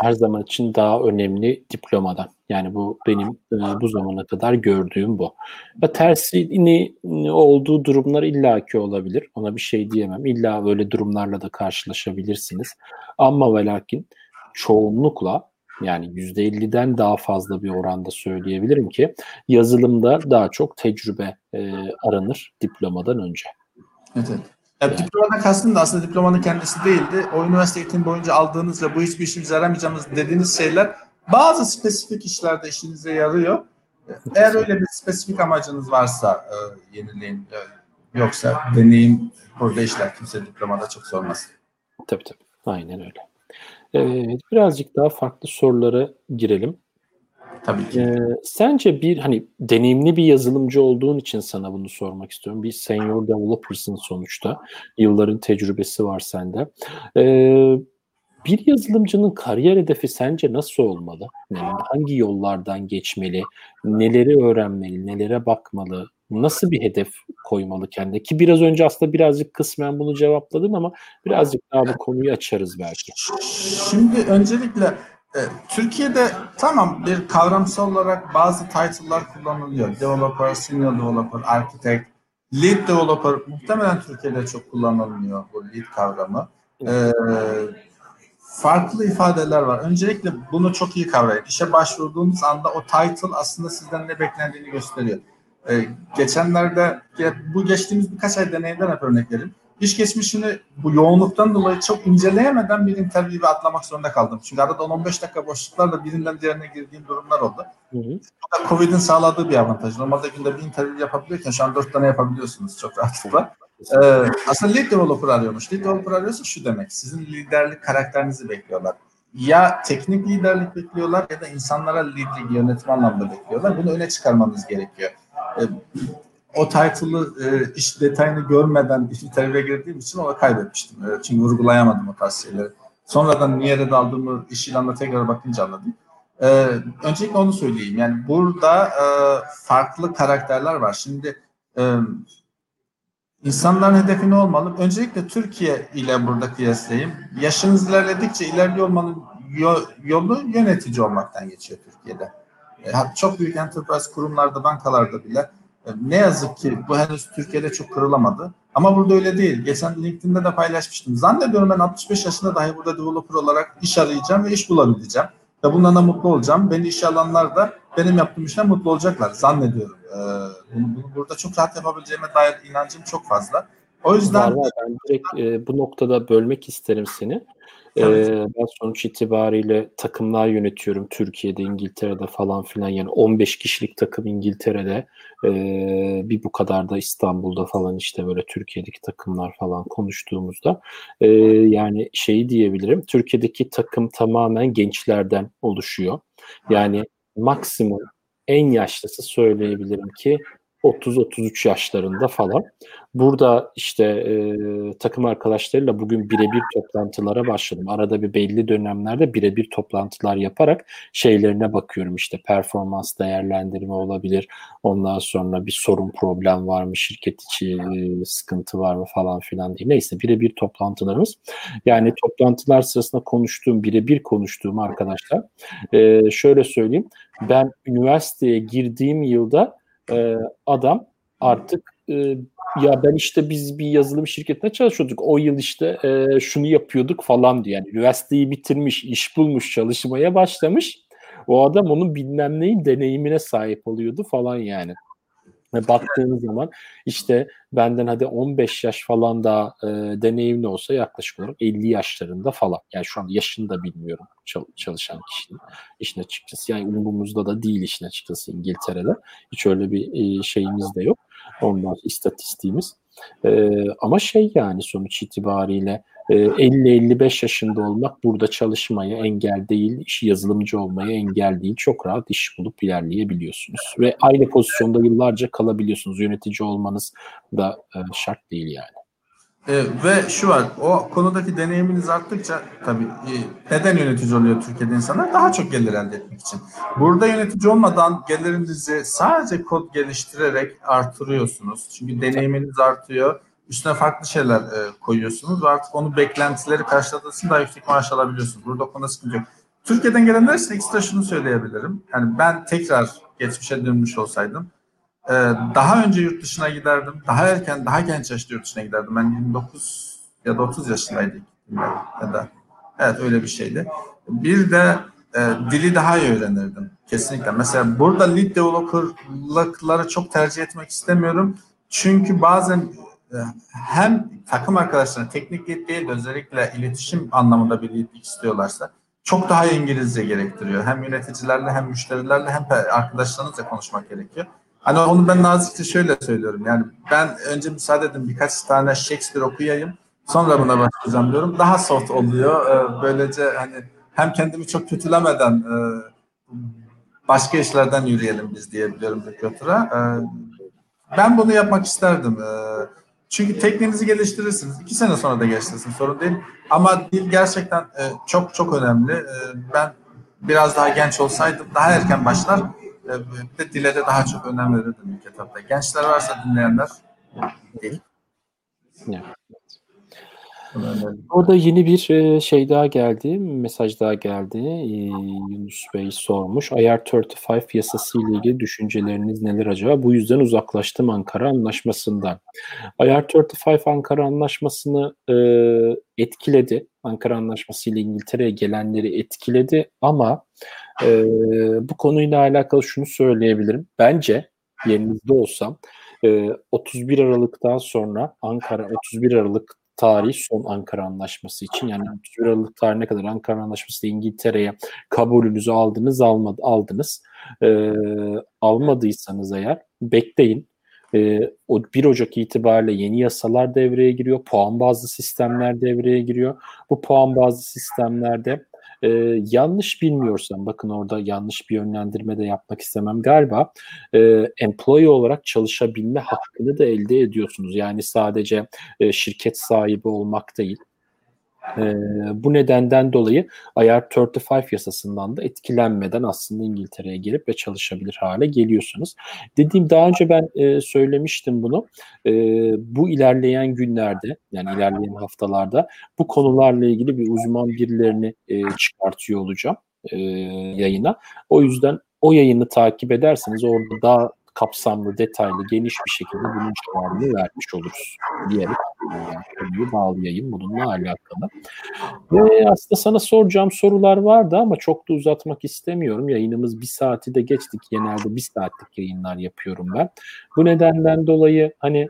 her zaman için daha önemli diplomadan. Yani bu benim e, bu zamana kadar gördüğüm bu. Ve tersini olduğu durumlar illaki olabilir. Ona bir şey diyemem. İlla böyle durumlarla da karşılaşabilirsiniz. Ama ve lakin çoğunlukla yani %50'den daha fazla bir oranda söyleyebilirim ki yazılımda daha çok tecrübe e, aranır diplomadan önce. Evet. evet. Ya, yani. Diplomadan kastım da aslında diplomanın kendisi değildi. O üniversite eğitim boyunca aldığınız ve bu hiçbir işimize yaramayacağımız dediğiniz şeyler bazı spesifik işlerde işinize yarıyor. Eğer öyle bir spesifik amacınız varsa e, yenileyin. E, yoksa deneyim burada işler kimse diplomada çok sormaz. Tabii tabii. Aynen öyle. Evet, birazcık daha farklı sorulara girelim. Tabii ki. Ee, sence bir hani deneyimli bir yazılımcı olduğun için sana bunu sormak istiyorum. Bir senior developer'sın sonuçta. Yılların tecrübesi var sende. Ee, bir yazılımcının kariyer hedefi sence nasıl olmalı? Yani hangi yollardan geçmeli? Neleri öğrenmeli? Nelere bakmalı? nasıl bir hedef koymalı kendine? Ki biraz önce aslında birazcık kısmen bunu cevapladım ama birazcık daha bu konuyu açarız belki. Şimdi öncelikle Türkiye'de tamam bir kavramsal olarak bazı title'lar kullanılıyor. Developer, senior developer, architect, lead developer muhtemelen Türkiye'de çok kullanılmıyor bu lead kavramı. Ee, farklı ifadeler var. Öncelikle bunu çok iyi kavrayın. İşe başvurduğunuz anda o title aslında sizden ne beklendiğini gösteriyor. Ee, geçenlerde bu geçtiğimiz birkaç ay deneyimden hep örnek vereyim. İş geçmişini bu yoğunluktan dolayı çok inceleyemeden bir interview'e atlamak zorunda kaldım. Çünkü arada 10-15 dakika boşluklarla birinden diğerine girdiğim durumlar oldu. Hı hı. Bu da Covid'in sağladığı bir avantaj. Normalde günde bir interview yapabiliyorken şu an 4 tane yapabiliyorsunuz çok rahatlıkla. Ee, aslında lead developer arıyormuş. Lead developer arıyorsa şu demek. Sizin liderlik karakterinizi bekliyorlar. Ya teknik liderlik bekliyorlar ya da insanlara liderlik yönetme anlamda bekliyorlar. Bunu öne çıkarmanız gerekiyor. E, o title'ı e, iş detayını görmeden interview'e girdiğim için ona kaybetmiştim. E, çünkü vurgulayamadım o tarz. Sonradan niye red aldığımı iş ilanına tekrar bakınca anladım. E, öncelikle onu söyleyeyim. Yani burada e, farklı karakterler var. Şimdi e, insanların hedefi ne olmalı? Öncelikle Türkiye ile burada kıyaslayayım. Yaşınız ilerledikçe ilerliyor olmanın yolu yönetici olmaktan geçiyor Türkiye'de. E, çok büyük enterprise kurumlarda, bankalarda bile ne yazık ki bu henüz Türkiye'de çok kırılamadı. Ama burada öyle değil. Geçen LinkedIn'de de paylaşmıştım. Zannediyorum ben 65 yaşında dahi burada developer olarak iş arayacağım ve iş bulabileceğim. Ve bundan da mutlu olacağım. Beni işe alanlar da benim yaptığım işten mutlu olacaklar. Zannediyorum. Ee, bunu, bunu burada çok rahat yapabileceğime dair inancım çok fazla. O yüzden... Var, var. Ben direkt e, bu noktada bölmek isterim seni. Evet. Ben sonuç itibariyle takımlar yönetiyorum Türkiye'de, İngiltere'de falan filan. Yani 15 kişilik takım İngiltere'de, bir bu kadar da İstanbul'da falan işte böyle Türkiye'deki takımlar falan konuştuğumuzda. Yani şeyi diyebilirim, Türkiye'deki takım tamamen gençlerden oluşuyor. Yani maksimum en yaşlısı söyleyebilirim ki 30-33 yaşlarında falan. Burada işte e, takım arkadaşlarıyla bugün birebir toplantılara başladım. Arada bir belli dönemlerde birebir toplantılar yaparak şeylerine bakıyorum. İşte performans değerlendirme olabilir. Ondan sonra bir sorun problem var mı? Şirket içi e, sıkıntı var mı falan filan diye. Neyse birebir toplantılarımız. Yani toplantılar sırasında konuştuğum, birebir konuştuğum arkadaşlar e, şöyle söyleyeyim. Ben üniversiteye girdiğim yılda e, adam artık e, ya ben işte biz bir yazılım şirketine çalışıyorduk. O yıl işte e, şunu yapıyorduk falan diyor. Yani üniversiteyi bitirmiş, iş bulmuş, çalışmaya başlamış. O adam onun bilmem neyin deneyimine sahip oluyordu falan yani. Ve baktığınız zaman işte benden hadi 15 yaş falan daha e, deneyimli olsa yaklaşık olarak 50 yaşlarında falan. Yani şu an yaşını da bilmiyorum çalışan kişinin işin açıkçası. Yani umurumuzda da değil işin açıkçası İngiltere'de. Hiç öyle bir e, şeyimiz de yok. Ondan istatistiğimiz. E, ama şey yani sonuç itibariyle 50-55 ee, yaşında olmak burada çalışmaya engel değil, iş yazılımcı olmaya engel değil. Çok rahat iş bulup ilerleyebiliyorsunuz. Ve aynı pozisyonda yıllarca kalabiliyorsunuz. Yönetici olmanız da e, şart değil yani. E, ve şu var, o konudaki deneyiminiz arttıkça tabii e, neden yönetici oluyor Türkiye'de insanlar? Daha çok gelir elde etmek için. Burada yönetici olmadan gelirinizi sadece kod geliştirerek artırıyorsunuz. Çünkü deneyiminiz artıyor üstüne farklı şeyler e, koyuyorsunuz ve artık onu beklentileri karşıladığınız daha yüksek maaş alabiliyorsunuz. Burada konuda sıkıntı yok. Türkiye'den gelenler için ekstra şunu söyleyebilirim. Yani ben tekrar geçmişe dönmüş olsaydım e, daha önce yurt dışına giderdim. Daha erken, daha genç yaşta yurt dışına giderdim. Ben 29 ya da 30 yaşındaydım. Ya da evet öyle bir şeydi. Bir de e, dili daha iyi öğrenirdim. Kesinlikle. Mesela burada lead developer'lıkları çok tercih etmek istemiyorum. Çünkü bazen ee, hem takım arkadaşlarına teknik lead değil de özellikle iletişim anlamında bir leadlik istiyorlarsa çok daha İngilizce gerektiriyor. Hem yöneticilerle hem müşterilerle hem arkadaşlarınızla konuşmak gerekiyor. Hani onu ben nazikçe şöyle söylüyorum. Yani ben önce müsaade edin birkaç tane Shakespeare okuyayım. Sonra buna başlayacağım diyorum. Daha soft oluyor. Ee, böylece hani hem kendimi çok kötülemeden e, başka işlerden yürüyelim biz diyebiliyorum recruiter'a. Ee, ben bunu yapmak isterdim. Çünkü tekniğinizi geliştirirsiniz. İki sene sonra da geliştirirsin sorun değil. Ama dil gerçekten e, çok çok önemli. E, ben biraz daha genç olsaydım daha erken başlar e, ve dile de daha çok önem verirdim ilk etapta. Gençler varsa dinleyenler değil. Yeah. Orada yeni bir e, şey daha geldi, mesaj daha geldi. E, Yunus Bey sormuş. IR35 yasası ile ilgili düşünceleriniz neler acaba? Bu yüzden uzaklaştım Ankara Anlaşması'ndan. IR35 Ankara Anlaşması'nı e, etkiledi. Ankara Anlaşması ile İngiltere'ye gelenleri etkiledi ama bu konuyla alakalı şunu söyleyebilirim. Bence yerinizde olsam 31 Aralık'tan sonra Ankara 31 Aralık tarihi son Ankara Anlaşması için yani 31 Aralık tarihine kadar Ankara Anlaşması İngiltere'ye kabulünüzü aldınız almadı, aldınız. E, almadıysanız eğer bekleyin. E, o 1 Ocak itibariyle yeni yasalar devreye giriyor. Puan bazlı sistemler devreye giriyor. Bu puan bazlı sistemlerde e, yanlış bilmiyorsam, bakın orada yanlış bir yönlendirme de yapmak istemem galiba, e, employee olarak çalışabilme hakkını da elde ediyorsunuz. Yani sadece e, şirket sahibi olmak değil, e, bu nedenden dolayı IR35 yasasından da etkilenmeden aslında İngiltere'ye gelip ve çalışabilir hale geliyorsunuz. Dediğim daha önce ben e, söylemiştim bunu. E, bu ilerleyen günlerde yani ilerleyen haftalarda bu konularla ilgili bir uzman birilerini e, çıkartıyor olacağım e, yayına. O yüzden o yayını takip ederseniz orada daha kapsamlı, detaylı, geniş bir şekilde bunun cevabını vermiş oluruz diyerek konuyu bağlayayım bununla alakalı. Ve aslında sana soracağım sorular vardı ama çok da uzatmak istemiyorum. Yayınımız bir saati de geçtik. Genelde bir saatlik yayınlar yapıyorum ben. Bu nedenden dolayı hani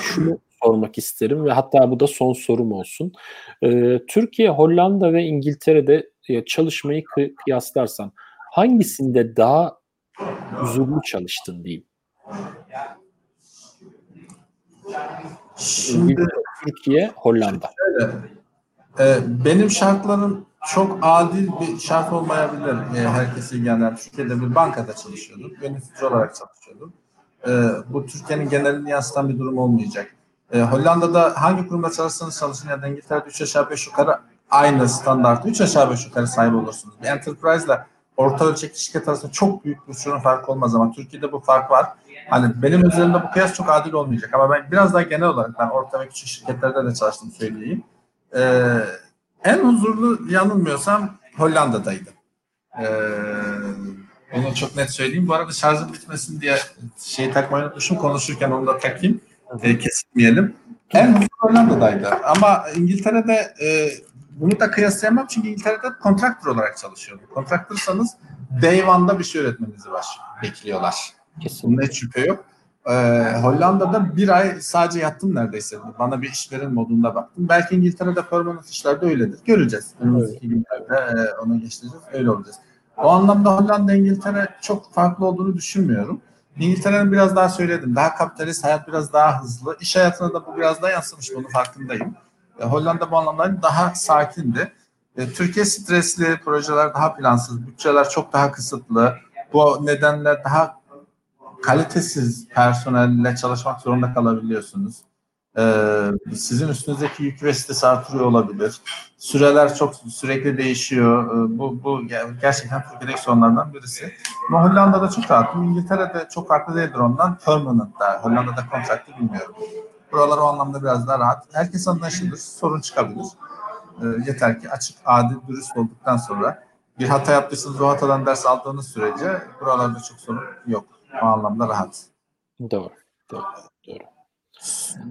şunu sormak isterim ve hatta bu da son sorum olsun. Ee, Türkiye, Hollanda ve İngiltere'de e, çalışmayı kıyaslarsan hangisinde daha huzurlu çalıştın diyeyim. Şimdi Türkiye, Hollanda. Şöyle, e, benim şartlarım çok adil bir şart olmayabilir e, herkese ilgilenen. Türkiye'de bir bankada çalışıyordum. Yönetici olarak çalışıyordum. E, bu Türkiye'nin genelini yansıtan bir durum olmayacak. E, Hollanda'da hangi kurumda çalışsanız çalışın ya da İngiltere'de 3 aşağı 5 yukarı aynı standartta 3 aşağı 5 yukarı sahip olursunuz. Bir enterprise ile orta ölçekli şirket arasında çok büyük bir uçurum fark olmaz ama Türkiye'de bu fark var. Hani benim üzerimde bu kıyas çok adil olmayacak ama ben biraz daha genel olarak ben orta ve küçük şirketlerde de çalıştım söyleyeyim. Ee, en huzurlu yanılmıyorsam Hollanda'daydı. Ee, Onu çok net söyleyeyim. Bu arada şarjım bitmesin diye şey takmayı unutmuşum. Konuşurken onu da takayım. E, kesilmeyelim. En hızlı Hollanda'daydı. Ama İngiltere'de e, bunu da kıyaslayamam çünkü İngiltere'de kontraktör olarak çalışıyordu. Kontraktörsanız day one'da bir şey öğretmenizi var, bekliyorlar. Kesinlikle. Bunda hiç şüphe yok. Ee, Hollanda'da bir ay sadece yattım neredeyse. Bana bir işlerin modunda baktım. Belki İngiltere'de permanent işlerde öyledir. Göreceğiz. Önümüzdeki günlerde e, onu geçtireceğiz. Öyle olacağız. O anlamda Hollanda, İngiltere çok farklı olduğunu düşünmüyorum. İngiltere'nin biraz daha söyledim. Daha kapitalist, hayat biraz daha hızlı. İş hayatına da bu biraz daha yansımış. Bunun farkındayım. E, Hollanda bu anlamda daha sakindi. E, Türkiye stresli, projeler daha plansız, bütçeler çok daha kısıtlı. Bu nedenle daha kalitesiz personelle çalışmak zorunda kalabiliyorsunuz. Ee, sizin üstünüzdeki yük ve stres artırıyor olabilir. Süreler çok sürekli değişiyor. Bu, bu gerçekten Türkiye'deki sorunlardan birisi. Ama Hollanda'da çok rahatım. İngiltere'de çok farklı değildir ondan. Permanent da. Hollanda'da kontraktı bilmiyorum. Buralar o anlamda biraz daha rahat. Herkes anlaşılır. Sorun çıkabilir. Ee, yeter ki açık, adil, dürüst olduktan sonra bir hata yaptıysanız o hatadan ders aldığınız sürece buralarda çok sorun yok. O anlamda rahat. Doğru. Doğru. Doğru.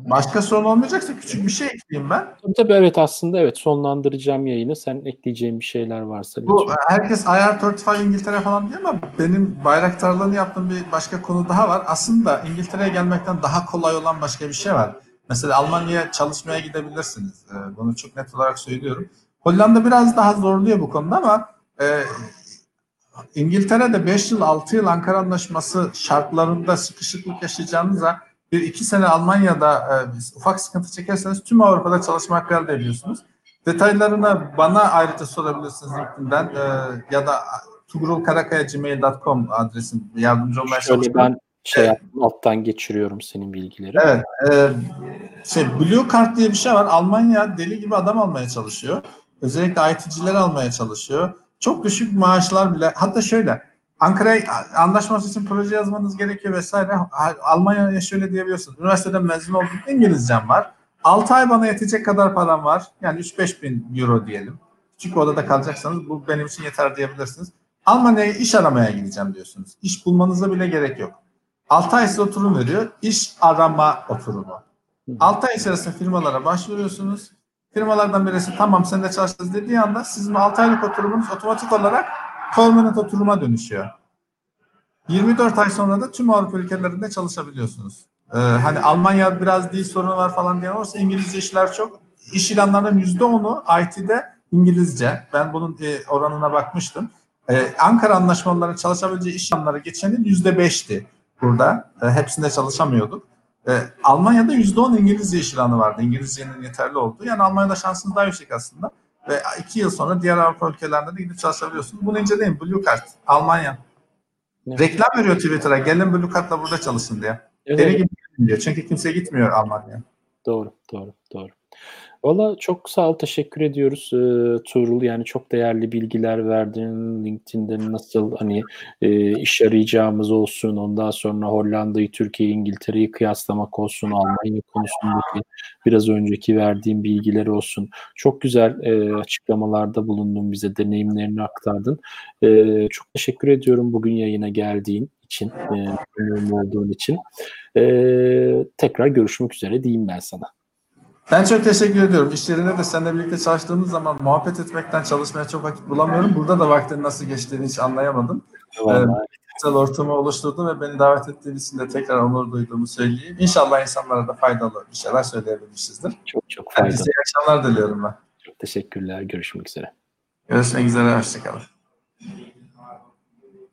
Başka sorun olmayacaksa küçük bir şey ekleyeyim ben. Tabii tabii evet aslında evet sonlandıracağım yayını. Sen ekleyeceğin bir şeyler varsa Bu lütfen. herkes IR35 İngiltere falan diyor ama benim bayraktarlığını yaptığım bir başka konu daha var. Aslında İngiltere'ye gelmekten daha kolay olan başka bir şey var. Mesela Almanya'ya çalışmaya gidebilirsiniz. Ee, Bunu çok net olarak söylüyorum. Hollanda biraz daha zorluyor bu konuda ama e, İngiltere'de 5 yıl 6 yıl Ankara Anlaşması şartlarında sıkışıklık yaşayacağınızda bir iki sene Almanya'da e, ufak sıkıntı çekerseniz tüm Avrupa'da çalışma hakkı elde ediyorsunuz. Detaylarını bana ayrıca sorabilirsiniz LinkedIn'den e, ya da tugrulkarakaya.gmail.com adresim yardımcı olmaya Şöyle ben şey yaptım, alttan geçiriyorum senin bilgileri. Evet. E, şey Blue Card diye bir şey var. Almanya deli gibi adam almaya çalışıyor. Özellikle IT'cileri almaya çalışıyor. Çok düşük maaşlar bile. Hatta şöyle Ankara'ya anlaşması için proje yazmanız gerekiyor vesaire. Almanya'ya şöyle diyebiliyorsunuz. Üniversiteden mezun oldum. İngilizcem var. 6 ay bana yetecek kadar param var. Yani 3-5 bin euro diyelim. Küçük odada kalacaksanız bu benim için yeter diyebilirsiniz. Almanya'ya iş aramaya gideceğim diyorsunuz. İş bulmanıza bile gerek yok. 6 ay size oturum veriyor. İş arama oturumu. 6 ay içerisinde firmalara başvuruyorsunuz. Firmalardan birisi tamam sen de çalışacağız dediği anda sizin 6 aylık oturumunuz otomatik olarak permanent oturuma dönüşüyor. 24 ay sonra da tüm Avrupa ülkelerinde çalışabiliyorsunuz. Ee, hani Almanya biraz dil sorunu var falan diyen olursa İngilizce işler çok. İş ilanlarının %10'u IT'de İngilizce. Ben bunun e, oranına bakmıştım. Ee, Ankara anlaşmaları çalışabileceği iş ilanları geçenin %5'ti burada. E, hepsinde çalışamıyorduk. E, Almanya'da %10 İngilizce iş ilanı vardı. İngilizcenin yeterli olduğu. Yani Almanya'da şansınız daha yüksek aslında. Ve iki yıl sonra diğer Avrupa ülkelerinde de gidip çalışabiliyorsunuz. Bunu inceleyin. Blue Card. Almanya. Evet. Reklam veriyor Twitter'a. Gelin Blue Card'la burada çalışın diye. Evet, Deli gibi diyor. Çünkü kimse gitmiyor Almanya'ya. Doğru, doğru, doğru. Valla çok sağ ol, teşekkür ediyoruz e, Tuğrul. Yani çok değerli bilgiler verdin. LinkedIn'de nasıl hani e, iş arayacağımız olsun, ondan sonra Hollanda'yı, Türkiye'yi, İngiltere'yi kıyaslamak olsun, Almanya konusundaki biraz önceki verdiğim bilgiler olsun. Çok güzel e, açıklamalarda bulundun, bize deneyimlerini aktardın. E, çok teşekkür ediyorum bugün yayına geldiğin için, e, olduğun için. E, tekrar görüşmek üzere diyeyim ben sana. Ben çok teşekkür ediyorum. İş yerinde de seninle birlikte çalıştığımız zaman muhabbet etmekten çalışmaya çok vakit bulamıyorum. Burada da vaktin nasıl geçtiğini hiç anlayamadım. Vallahi. Evet, güzel ortamı oluşturdun ve beni davet ettiğin için de tekrar onur duyduğumu söyleyeyim. İnşallah insanlara da faydalı bir şeyler söyleyebilmişizdir. Çok çok faydalı. Herkese iyi akşamlar diliyorum ben. Çok teşekkürler. Görüşmek üzere. Görüşmek üzere. Hoşçakalın.